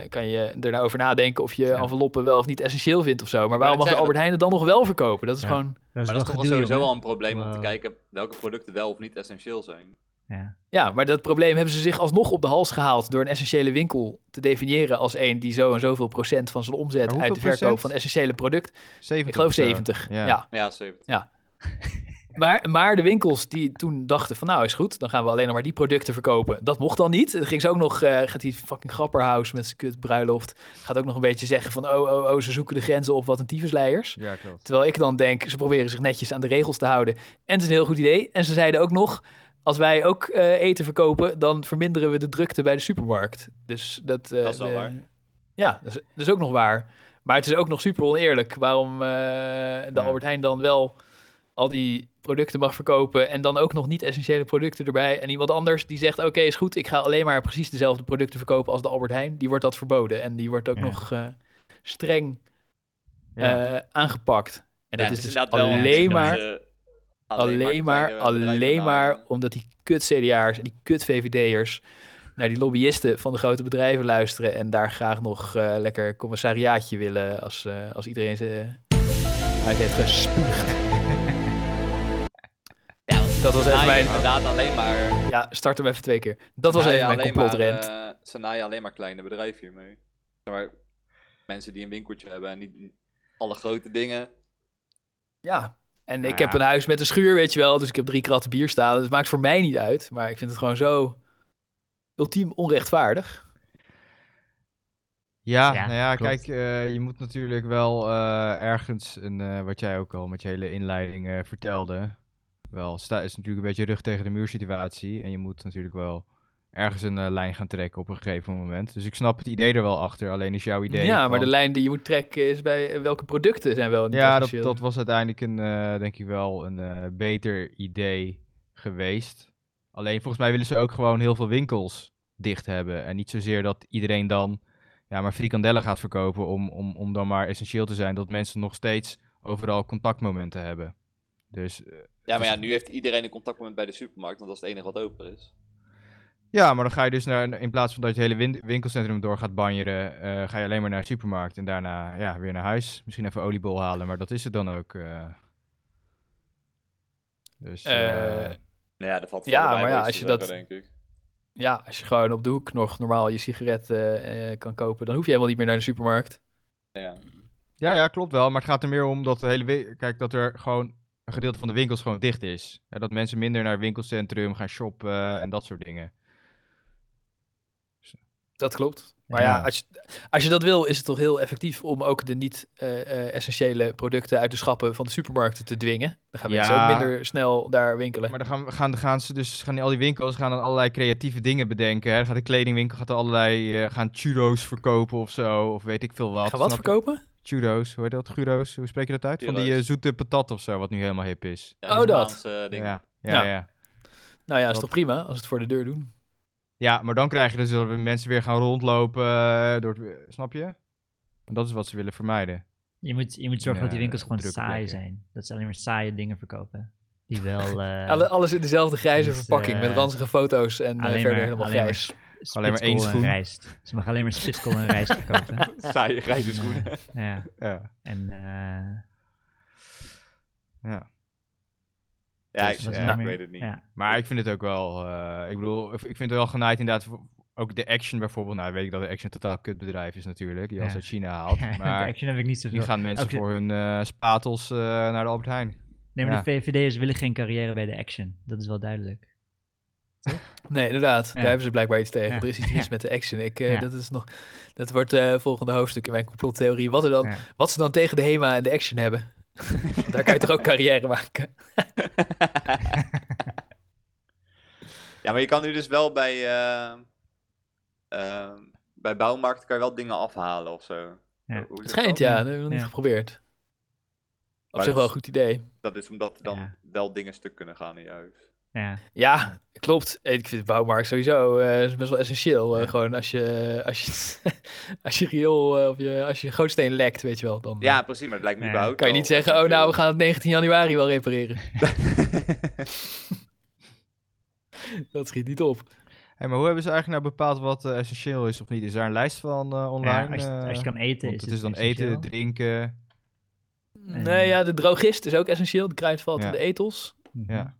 eh, kan je er nou over nadenken of je Ja. enveloppen wel of niet essentieel vindt of zo. Maar waarom mag de Albert Heijn het dan nog wel verkopen? Dat is Ja. gewoon... Dat is Maar dat wel is toch wel sowieso al een probleem om te kijken welke producten wel of niet essentieel zijn. Ja. Ja, maar dat probleem hebben ze zich alsnog op de hals gehaald door een essentiële winkel te definiëren als een die zo en zoveel procent van zijn omzet uit de verkoop procent? van essentiële product. 70 Ik geloof of zo. 70. Ja. Ja. Ja, 70. Maar, maar de winkels die toen dachten van nou is goed, dan gaan we alleen nog maar die producten verkopen. Dat mocht dan niet. Dan ging ze ook nog, eh, gaat die fucking grapperhouse met zijn kut bruiloft, gaat ook nog een beetje zeggen van oh, oh, oh, ze zoeken de grenzen op wat een tyfusleiers. Ja, klopt. Terwijl ik dan denk, ze proberen zich netjes aan de regels te houden. En het is een heel goed idee. En ze zeiden ook nog, als wij ook eh, eten verkopen, dan verminderen we de drukte bij de supermarkt. Dus dat, eh, Dat is wel de- waar. Ja, dat is, dat is ook nog waar. Maar het is ook nog super oneerlijk waarom de Ja. Albert Heijn dan wel al die producten mag verkopen en dan ook nog niet essentiële producten erbij. En iemand anders die zegt, oké, is goed, ik ga alleen maar precies dezelfde producten verkopen als de Albert Heijn. Die wordt dat verboden en die wordt ook Ja. nog eh, streng Ja. eh, aangepakt. En Ja, dat is dus wel alleen maar, alleen maar, alleen maar omdat die kut CDA'ers en die kut VVD'ers naar die lobbyisten van de grote bedrijven luisteren en daar graag nog eh, lekker commissariaatje willen als, eh, als iedereen ze uit heeft gespuugd. Dat was even mijn- Inderdaad, alleen maar. Ja, start hem even twee keer. Dat was ze even mijn alleen complotrent. maar, eh, ze naaien alleen maar kleine bedrijven hiermee. Zeg maar mensen die een winkeltje hebben en niet alle grote dingen. Ja, en Nou ik heb ja. een huis met een schuur, weet je wel. Dus ik heb drie kratten bier staan. Dus het maakt voor mij niet uit. Maar ik vind het gewoon zo ultiem onrechtvaardig. Ja, Ja, nou ja, klopt. kijk, eh, je moet natuurlijk wel eh, ergens, een, eh, wat jij ook al met je hele inleiding eh, vertelde, wel, sta, is natuurlijk een beetje rug tegen de muur situatie. En je moet natuurlijk wel ergens een eh, lijn gaan trekken op een gegeven moment. Dus ik snap het idee er wel achter, alleen is jouw idee ja, maar de lijn die je moet trekken is bij eh, welke producten zijn wel Ja, dat, was uiteindelijk een, eh, denk ik wel, een beter idee geweest. Alleen volgens mij willen ze ook gewoon heel veel winkels dicht hebben. En niet zozeer dat iedereen dan ja, maar frikandellen gaat verkopen om, om, om dan maar essentieel te zijn. Dat mensen nog steeds overal contactmomenten hebben. Dus eh, Ja, maar ja, is- nu heeft iedereen een contactmoment bij de supermarkt, want dat is het enige wat open is. ja, maar dan ga je dus naar, in plaats van dat je het hele win- winkelcentrum door gaat banjeren, eh, ga je alleen maar naar de supermarkt en daarna ja, weer naar huis. Misschien even oliebol halen, maar dat is het dan ook. eh. Dus, Nou ja, dat valt Ja, voor maar ja, als je te dat- denk ik. Ja, als je gewoon op de hoek nog normaal je sigaretten eh, kan kopen, dan hoef je helemaal niet meer naar de supermarkt. Ja. Ja, ja, klopt wel. Maar het gaat er meer om dat de hele Kijk, dat er gewoon een gedeelte van de winkels gewoon dicht is. Ja, dat mensen minder naar het winkelcentrum gaan shoppen en dat soort dingen. Dat klopt. Maar ja, Ja. als, je, als je dat wil, is het toch heel effectief om ook de niet-essentiële producten uit de schappen van de supermarkten te dwingen. Dan gaan mensen Ja. ook minder snel daar winkelen. Maar dan gaan, gaan, gaan ze dus, gaan al die winkels gaan dan allerlei creatieve dingen bedenken. Hè. Dan gaat de kledingwinkel gaat allerlei, eh, gaan churros verkopen of zo, of weet ik veel wat. Gaan wat verkopen? Churros, hoe heet dat? Churros, hoe spreek je dat uit? Van die eh, zoete patat of zo, wat nu helemaal hip is. Ja, Oh, dat. Spaanse dingen. Ja, ja, Ja. ja. Nou ja, is toch prima als ze het voor de deur doen. Ja, maar dan krijg je dus dat mensen weer gaan rondlopen eh, door het, snap je? En dat is wat ze willen vermijden. Je moet, je moet zorgen dat die winkels gewoon saai plekken. zijn. Dat ze alleen maar saaie dingen verkopen. Die wel... <laughs> eh, Alle, alles in dezelfde grijze dus, verpakking met eh, ranzige foto's en eh, verder maar- helemaal grijs. Alleen maar één schoen. rijst. Ze mag alleen maar spitskool en rijst verkopen. <laughs> Saaie grijze En, schoenen. ja, Ja, en eh, ja. Ja, Dus, ik, ja, ik weet het niet. Ja, Maar ik vind het ook wel, eh, ik bedoel, ik vind het wel genaaid inderdaad. voor- Ook de Action bijvoorbeeld, nou weet ik dat de Action een totaal kutbedrijf is natuurlijk, die Ja. uit China haalt. <laughs> Maar Action heb ik niet die zoveel. gaan mensen voor hun eh, spatels eh, naar de Albert Heijn. Nee, maar ja. de VVD'ers willen geen carrière bij de Action. Dat is wel duidelijk. Nee, inderdaad. Ja. Daar hebben ze blijkbaar iets tegen. Ja. Er is iets mis Ja. met de action. Ik, eh, Ja. dat, is nog, dat wordt eh volgende hoofdstuk in mijn complottheorie. Wat, er dan, Ja. wat ze dan tegen de HEMA en de action hebben. <laughs> Daar kan je toch ook carrière maken? <laughs> Ja, maar je kan nu dus wel bij, eh, ehm, bij bouwmarkten kan je wel dingen afhalen of zo. Ja. Het schijnt, ja. Dat heb ik nog niet geprobeerd. Op Maar zich wel een goed idee. Dat is omdat er dan Ja. wel dingen stuk kunnen gaan in je huis. Ja, Ja, klopt. Ik vind de bouwmarkt sowieso eh, is best wel essentieel. eh, gewoon als je, als je, <laughs> als je riool eh, of je, als je gootsteen lekt, weet je wel. Dan Ja, precies, maar het lijkt me Ja. kan je niet zeggen, oh nou, we gaan het 19 januari wel repareren. <laughs> <laughs> Dat schiet niet op. Hey, maar hoe hebben ze eigenlijk nou bepaald wat essentieel is of niet? Is daar een lijst van eh, online? ja als, je, als je kan eten, is het is dan essentieel. eten, drinken. Nee, ja, de drogist is ook essentieel. De kruidvat en de etels. Mhm. Ja.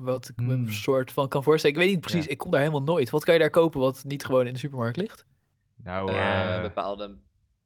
Wat ik me een soort van kan voorstellen. Ik weet niet precies, Ja. ik kom daar helemaal nooit. Wat kan je daar kopen wat niet gewoon in de supermarkt ligt? Nou, Eh, eh, bepaalde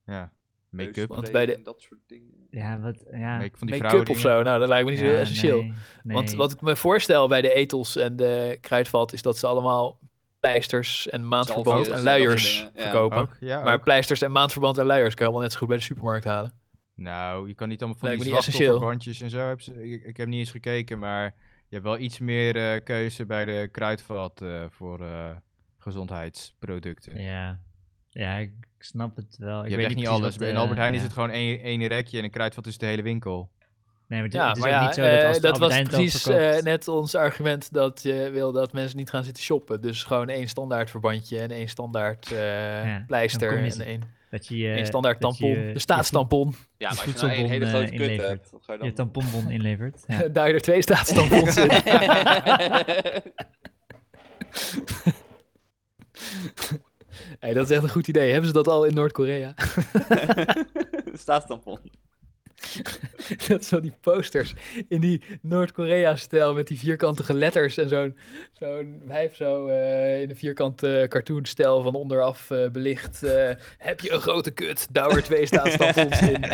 ja. Make-up. Want bij de- en dat soort dingen. Ja, wat, ja. Make van die Make-up of zo, nou, dat lijkt me niet zo essentieel. nee, Want wat ik me voorstel bij de etels en de kruidvat is dat ze allemaal pleisters en maandverband en luiers ja. verkopen. Ook, ja, Maar pleisters en maandverband en luiers kan je allemaal net zo goed bij de supermarkt halen. Nou, je kan niet allemaal van Lijkt die slachtofferbandjes en zo. Ik, ik heb niet eens gekeken, maar hebt wel iets meer eh, keuze bij de kruidvat eh, voor eh, gezondheidsproducten. Ja. ja, ik snap het wel. Ik je weet hebt echt niet alles. wat, Bij eh, Albert Heijn is het gewoon één, één rekje en een kruidvat is de hele winkel. Nee, maar het, Ja, het is maar ook ja, niet zo dat als de dat was precies verkoopt- eh, net ons argument dat je wil dat mensen niet gaan zitten shoppen. Dus gewoon één standaard verbandje en één standaard eh, pleister en één... Dat je je Een standaard dat je tampon, je- de staatstampon. Ja, maar je als je nou een hele voedselbon, grote eh, kut inlevert. hebt, wat ga je Je, dan je tamponbon inlevert. Ja. <laughs> Daar je er twee staatstampons in. <laughs> Hey, dat is echt een goed idee. Hebben ze dat al in Noord-Korea? <laughs> Staatstampon. <laughs> dat zo die posters in die Noord-Korea-stijl met die vierkantige letters en zo'n zo'n wijf zo eh, in een vierkante cartoonstijl van onderaf eh, belicht. eh, heb je een grote kut? Douw er twee staatstampons in. <laughs>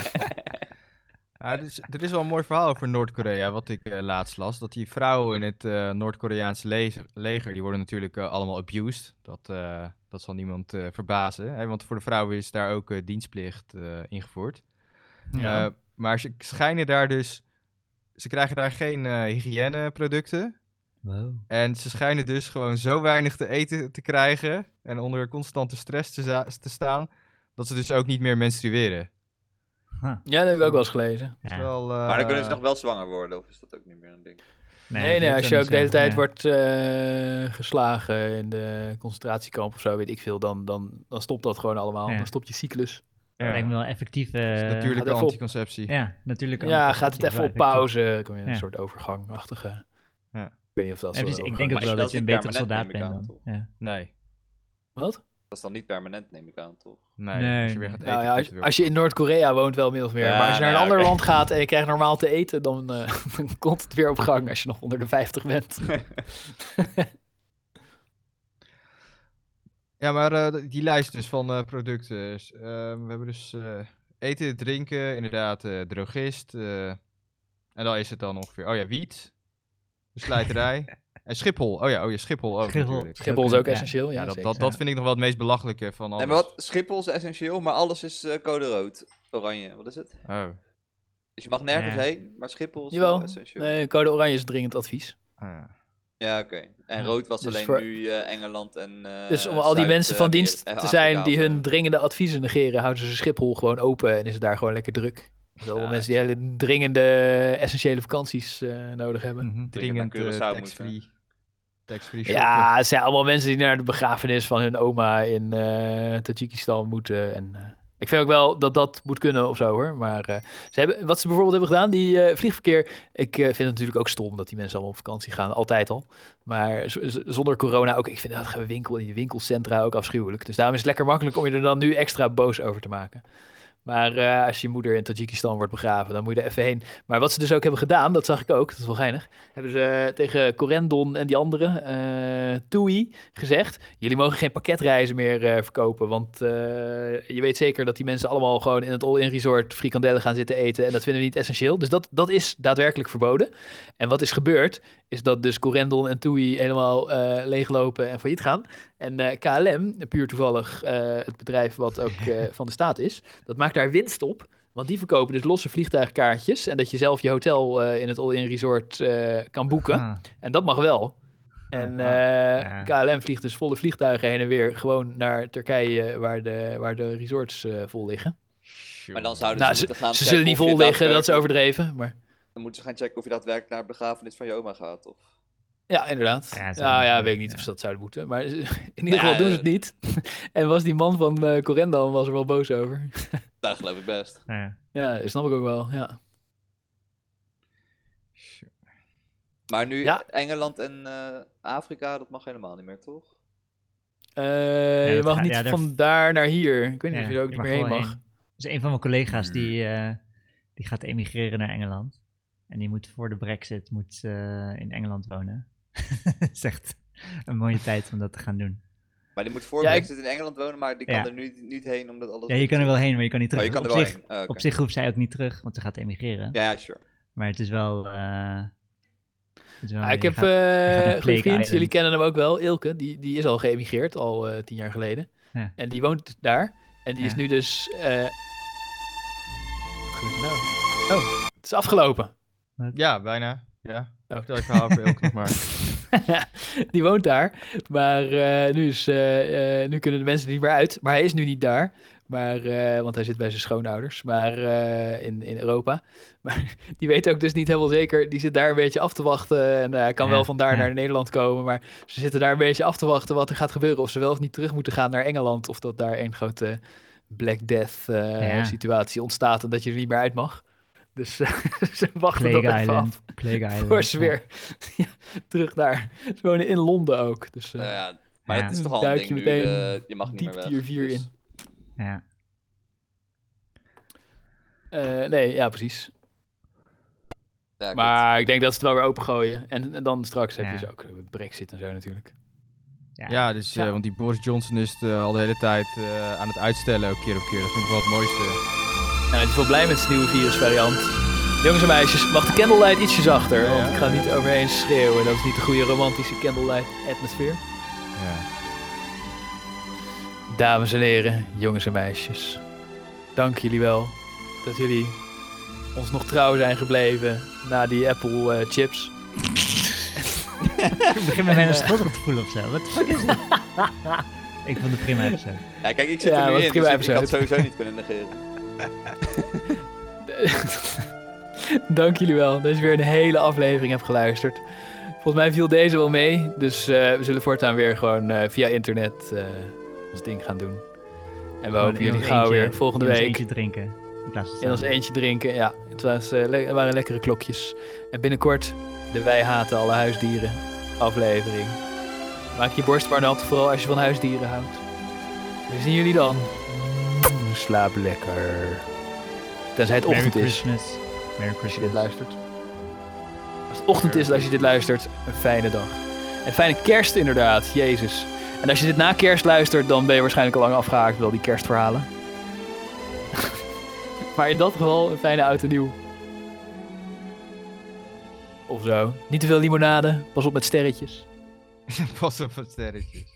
Ja, er, is, er is wel een mooi verhaal over Noord-Korea, wat ik eh, laatst las. Dat die vrouwen in het eh, Noord-Koreaanse leger, leger, die worden natuurlijk allemaal abused. Dat, eh, dat zal niemand eh, verbazen. Hè? Want voor de vrouwen is daar ook eh, dienstplicht eh, ingevoerd. Ja. Eh, maar ze schijnen daar dus... Ze krijgen daar geen eh, hygiëneproducten. Wow. En ze schijnen dus gewoon zo weinig te eten te krijgen en onder constante stress te, staan, dat ze dus ook niet meer menstrueren. Huh. Ja, dat heb ik ook wel eens gelezen. Ja. wel, Maar dan kunnen ze eh, nog wel zwanger worden, of is dat ook niet meer een ding? Nee, nee, als je ook de hele tijd wordt eh, geslagen in de concentratiekamp of zo, weet ik veel, dan, dan, dan stopt dat gewoon allemaal. Ja. Dan stopt je cyclus. Ja. ja, Lijkt me wel effectief. dat natuurlijke op. anticonceptie. Ja, natuurlijk. Ja, gaat het even op pauze. Kom je in een soort overgangachtige. Ja. Ik weet niet of dat zo precies, ik denk ook wel dat je een dat betere soldaat bent dan. Nee, Wat? Dat is dan niet permanent, neem ik aan, toch? nee, Nee, als je weer gaat Nou eten. ja, als, je in Noord-Korea woont, wel min of meer. Ja, maar als je naar een ja, ander land gaat en je krijgt normaal te eten, dan, eh, <laughs> dan komt het weer op gang als je nog onder de 50 bent. <laughs> Ja, maar eh, die lijst dus van eh, producten. is, eh, we hebben dus eh, eten, drinken, inderdaad, eh, drogist. eh, en dan is het dan ongeveer, oh ja, wiet, de slijterij. <laughs> en Schiphol, oh ja, oh ja, Schiphol ook Schiphol. natuurlijk. Schiphol is ook Ja. essentieel, ja. Ja, dat, zeker. dat, dat vind ik nog wel het meest belachelijke van alles. Nee, maar wat, Schiphol is essentieel, maar alles is eh, code rood. Oranje, wat is het? Oh, Dus je mag nergens Ja. heen, maar Schiphol is Jawel. essentieel. Nee, code oranje is dringend advies. ah, ja. Oké. En rood was Dus alleen voor- nu eh, Engeland en eh Dus om al die Zuid- mensen van eh, dienst Amer- te zijn die hun dringende adviezen negeren, houden ze Schiphol gewoon open en is het daar gewoon lekker druk. Dus allemaal Ja, mensen die hele dringende, essentiële vakanties eh, nodig hebben. Mhm, naar Dringend Curaçao tax-free. Ja, het zijn allemaal mensen die naar de begrafenis van hun oma in eh Tajikistan moeten. En, eh, ik vind ook wel dat dat moet kunnen of zo hoor. Maar eh, ze hebben, wat ze bijvoorbeeld hebben gedaan, die eh, vliegverkeer. Ik eh, vind het natuurlijk ook stom dat die mensen allemaal op vakantie gaan, altijd al. Maar zonder corona ook. Ik vind dat winkel in die winkelcentra ook afschuwelijk. Dus daarom is het lekker makkelijk om je er dan nu extra boos over te maken. Maar eh, als je moeder in Tajikistan wordt begraven, dan moet je er even heen. Maar wat ze dus ook hebben gedaan, dat zag ik ook, dat is wel geinig. Hebben ze eh, tegen Corendon en die anderen, eh TUI, gezegd: Jullie mogen geen pakketreizen meer verkopen. Want je weet zeker dat die mensen allemaal gewoon in het all-in resort frikandellen gaan zitten eten. En dat vinden we niet essentieel. Dus dat, dat is daadwerkelijk verboden. En wat is gebeurd, is dat dus Corendon en TUI helemaal leeglopen en failliet gaan. En eh, KLM, puur toevallig eh, het bedrijf wat ook eh, <laughs> van de staat is, dat maakt daar winst op. Want die verkopen dus losse vliegtuigkaartjes. En dat je zelf je hotel eh, in het all-in resort eh, kan boeken. Ah, En dat mag wel. En Ah, eh, ja. KLM vliegt dus volle vliegtuigen heen en weer gewoon naar Turkije, waar de, waar de resorts eh, vol liggen. Maar dan zouden Nou, ze moeten gaan Ze zullen niet vol liggen, dat is overdreven. Maar Dan moeten ze gaan checken of je daadwerkelijk naar de begrafenis van je oma gaat. Of... ja, inderdaad. Ja, is nou ja, weet ik niet ja. of ze dat zouden moeten. Maar in ieder Ja, geval doen ze eh, het niet. <laughs> en was die man van eh Corendon was er wel boos over. <laughs> Daar geloof ik best. nou ja. ja, dat snap ik ook wel. Ja. Maar nu Ja. Engeland en eh, Afrika, dat mag helemaal niet meer, toch? Eh, je mag gaat- niet van daar naar hier. Ik weet niet Ja, of je er ook niet meer heen mag. heen. Dus een van mijn collega's die, eh, die gaat emigreren naar Engeland. En die moet voor de brexit moet, eh, in Engeland wonen. Het <laughs> is echt een mooie tijd om dat te gaan doen. Maar die moet voor Ja, ik- in Engeland wonen, maar die kan Ja. er nu niet heen omdat alles... Ja, je kan er wel heen, maar je kan niet Oh, terug. je kan er op, wel zich, heen. Oh, oké. op zich hoeft zij ook niet terug, want ze gaat emigreren. Ja, ja, sure. Maar het is wel... eh, het is wel Ja, ik heb gaat- eh, goede vriend, Island. jullie kennen hem ook wel, Ilke. Die, die is al geëmigreerd, al eh, tien jaar geleden. Ja. En die woont daar. En die is nu dus... nou? Oh, het is afgelopen. Ja, bijna. Ja. Over Elke nog maar. <laughs> die woont daar. Maar eh, nu, is, eh, eh, nu kunnen de mensen er niet meer uit. Maar hij is nu niet daar. Maar, want hij zit bij zijn schoonouders. Maar in, in Europa. <laughs> Maar die weet ook dus niet helemaal zeker. Die zit daar een beetje af te wachten. En hij kan Ja, wel vandaar ja. naar Nederland komen. Maar ze zitten daar een beetje af te wachten wat er gaat gebeuren. Of ze wel of niet terug moeten gaan naar Engeland. Of dat daar één grote Black Death Ja. situatie ontstaat en dat je er niet meer uit mag. Dus eh, <laughs> ze wachten Plague dat even Island. af. Plague Island. Voor ze weer <laughs> ja, terug daar. Ze wonen in Londen ook. Dus eh, Nou ja, maar Ja. het is toch al Duik een je ding nu, meteen eh, je mag niet meer diep weg. tier 4 dus- in. Ja. Eh, nee, ja, precies. Maar ik denk dat ze het wel weer opengooien. En, en dan straks heb je dus ook Brexit en zo natuurlijk. Ja. Ja, dus, eh, want die Boris Johnson is het, eh, al de hele tijd eh, aan het uitstellen, ook keer op keer. Dat vind ik wel het mooiste. Nou, hij is wel blij met zijn nieuwe virusvariant. Jongens en meisjes, mag de candlelight ietsje zachter? Ja, Want ik ga niet overheen schreeuwen. Dat is niet de goede romantische candlelight atmosfeer. Ja. Dames en heren, jongens en meisjes. Dank jullie wel dat jullie ons nog trouw zijn gebleven na die Apple eh, chips. <laughs> Ik begin me bijna schuldig te voelen of zo. Wat de fuck is dit? <laughs> ik vond het prima episode. Ja, kijk, ik zit Ja, er nu in, prima dus ik, ik had episode. sowieso niet kunnen negeren. <laughs> Dank jullie wel dat je weer een hele aflevering hebt geluisterd. Volgens mij viel deze wel mee. Dus eh, we zullen voortaan weer gewoon eh, via internet eh, ons ding gaan doen. En we hopen jullie gauw weer volgende in ons week eentje drinken. In ons eentje drinken. Ja, het, was, het waren lekkere klokjes. En binnenkort de Wij haten alle huisdieren aflevering. Maak je borst maar nat, vooral als je van huisdieren houdt. We zien jullie dan. Mm, Slaap lekker. Tenzij het Merry ochtend is. Christmas. Merry als je dit luistert. Als het ochtend is als je dit luistert, een fijne dag. En fijne kerst inderdaad, Jezus. En als je dit na kerst luistert, dan ben je waarschijnlijk al lang afgehaakt met al die kerstverhalen. <laughs> maar in dat geval een fijne oud en nieuw. Of zo. Niet te veel limonade, pas op met sterretjes. <laughs> Pas op wat sterretjes.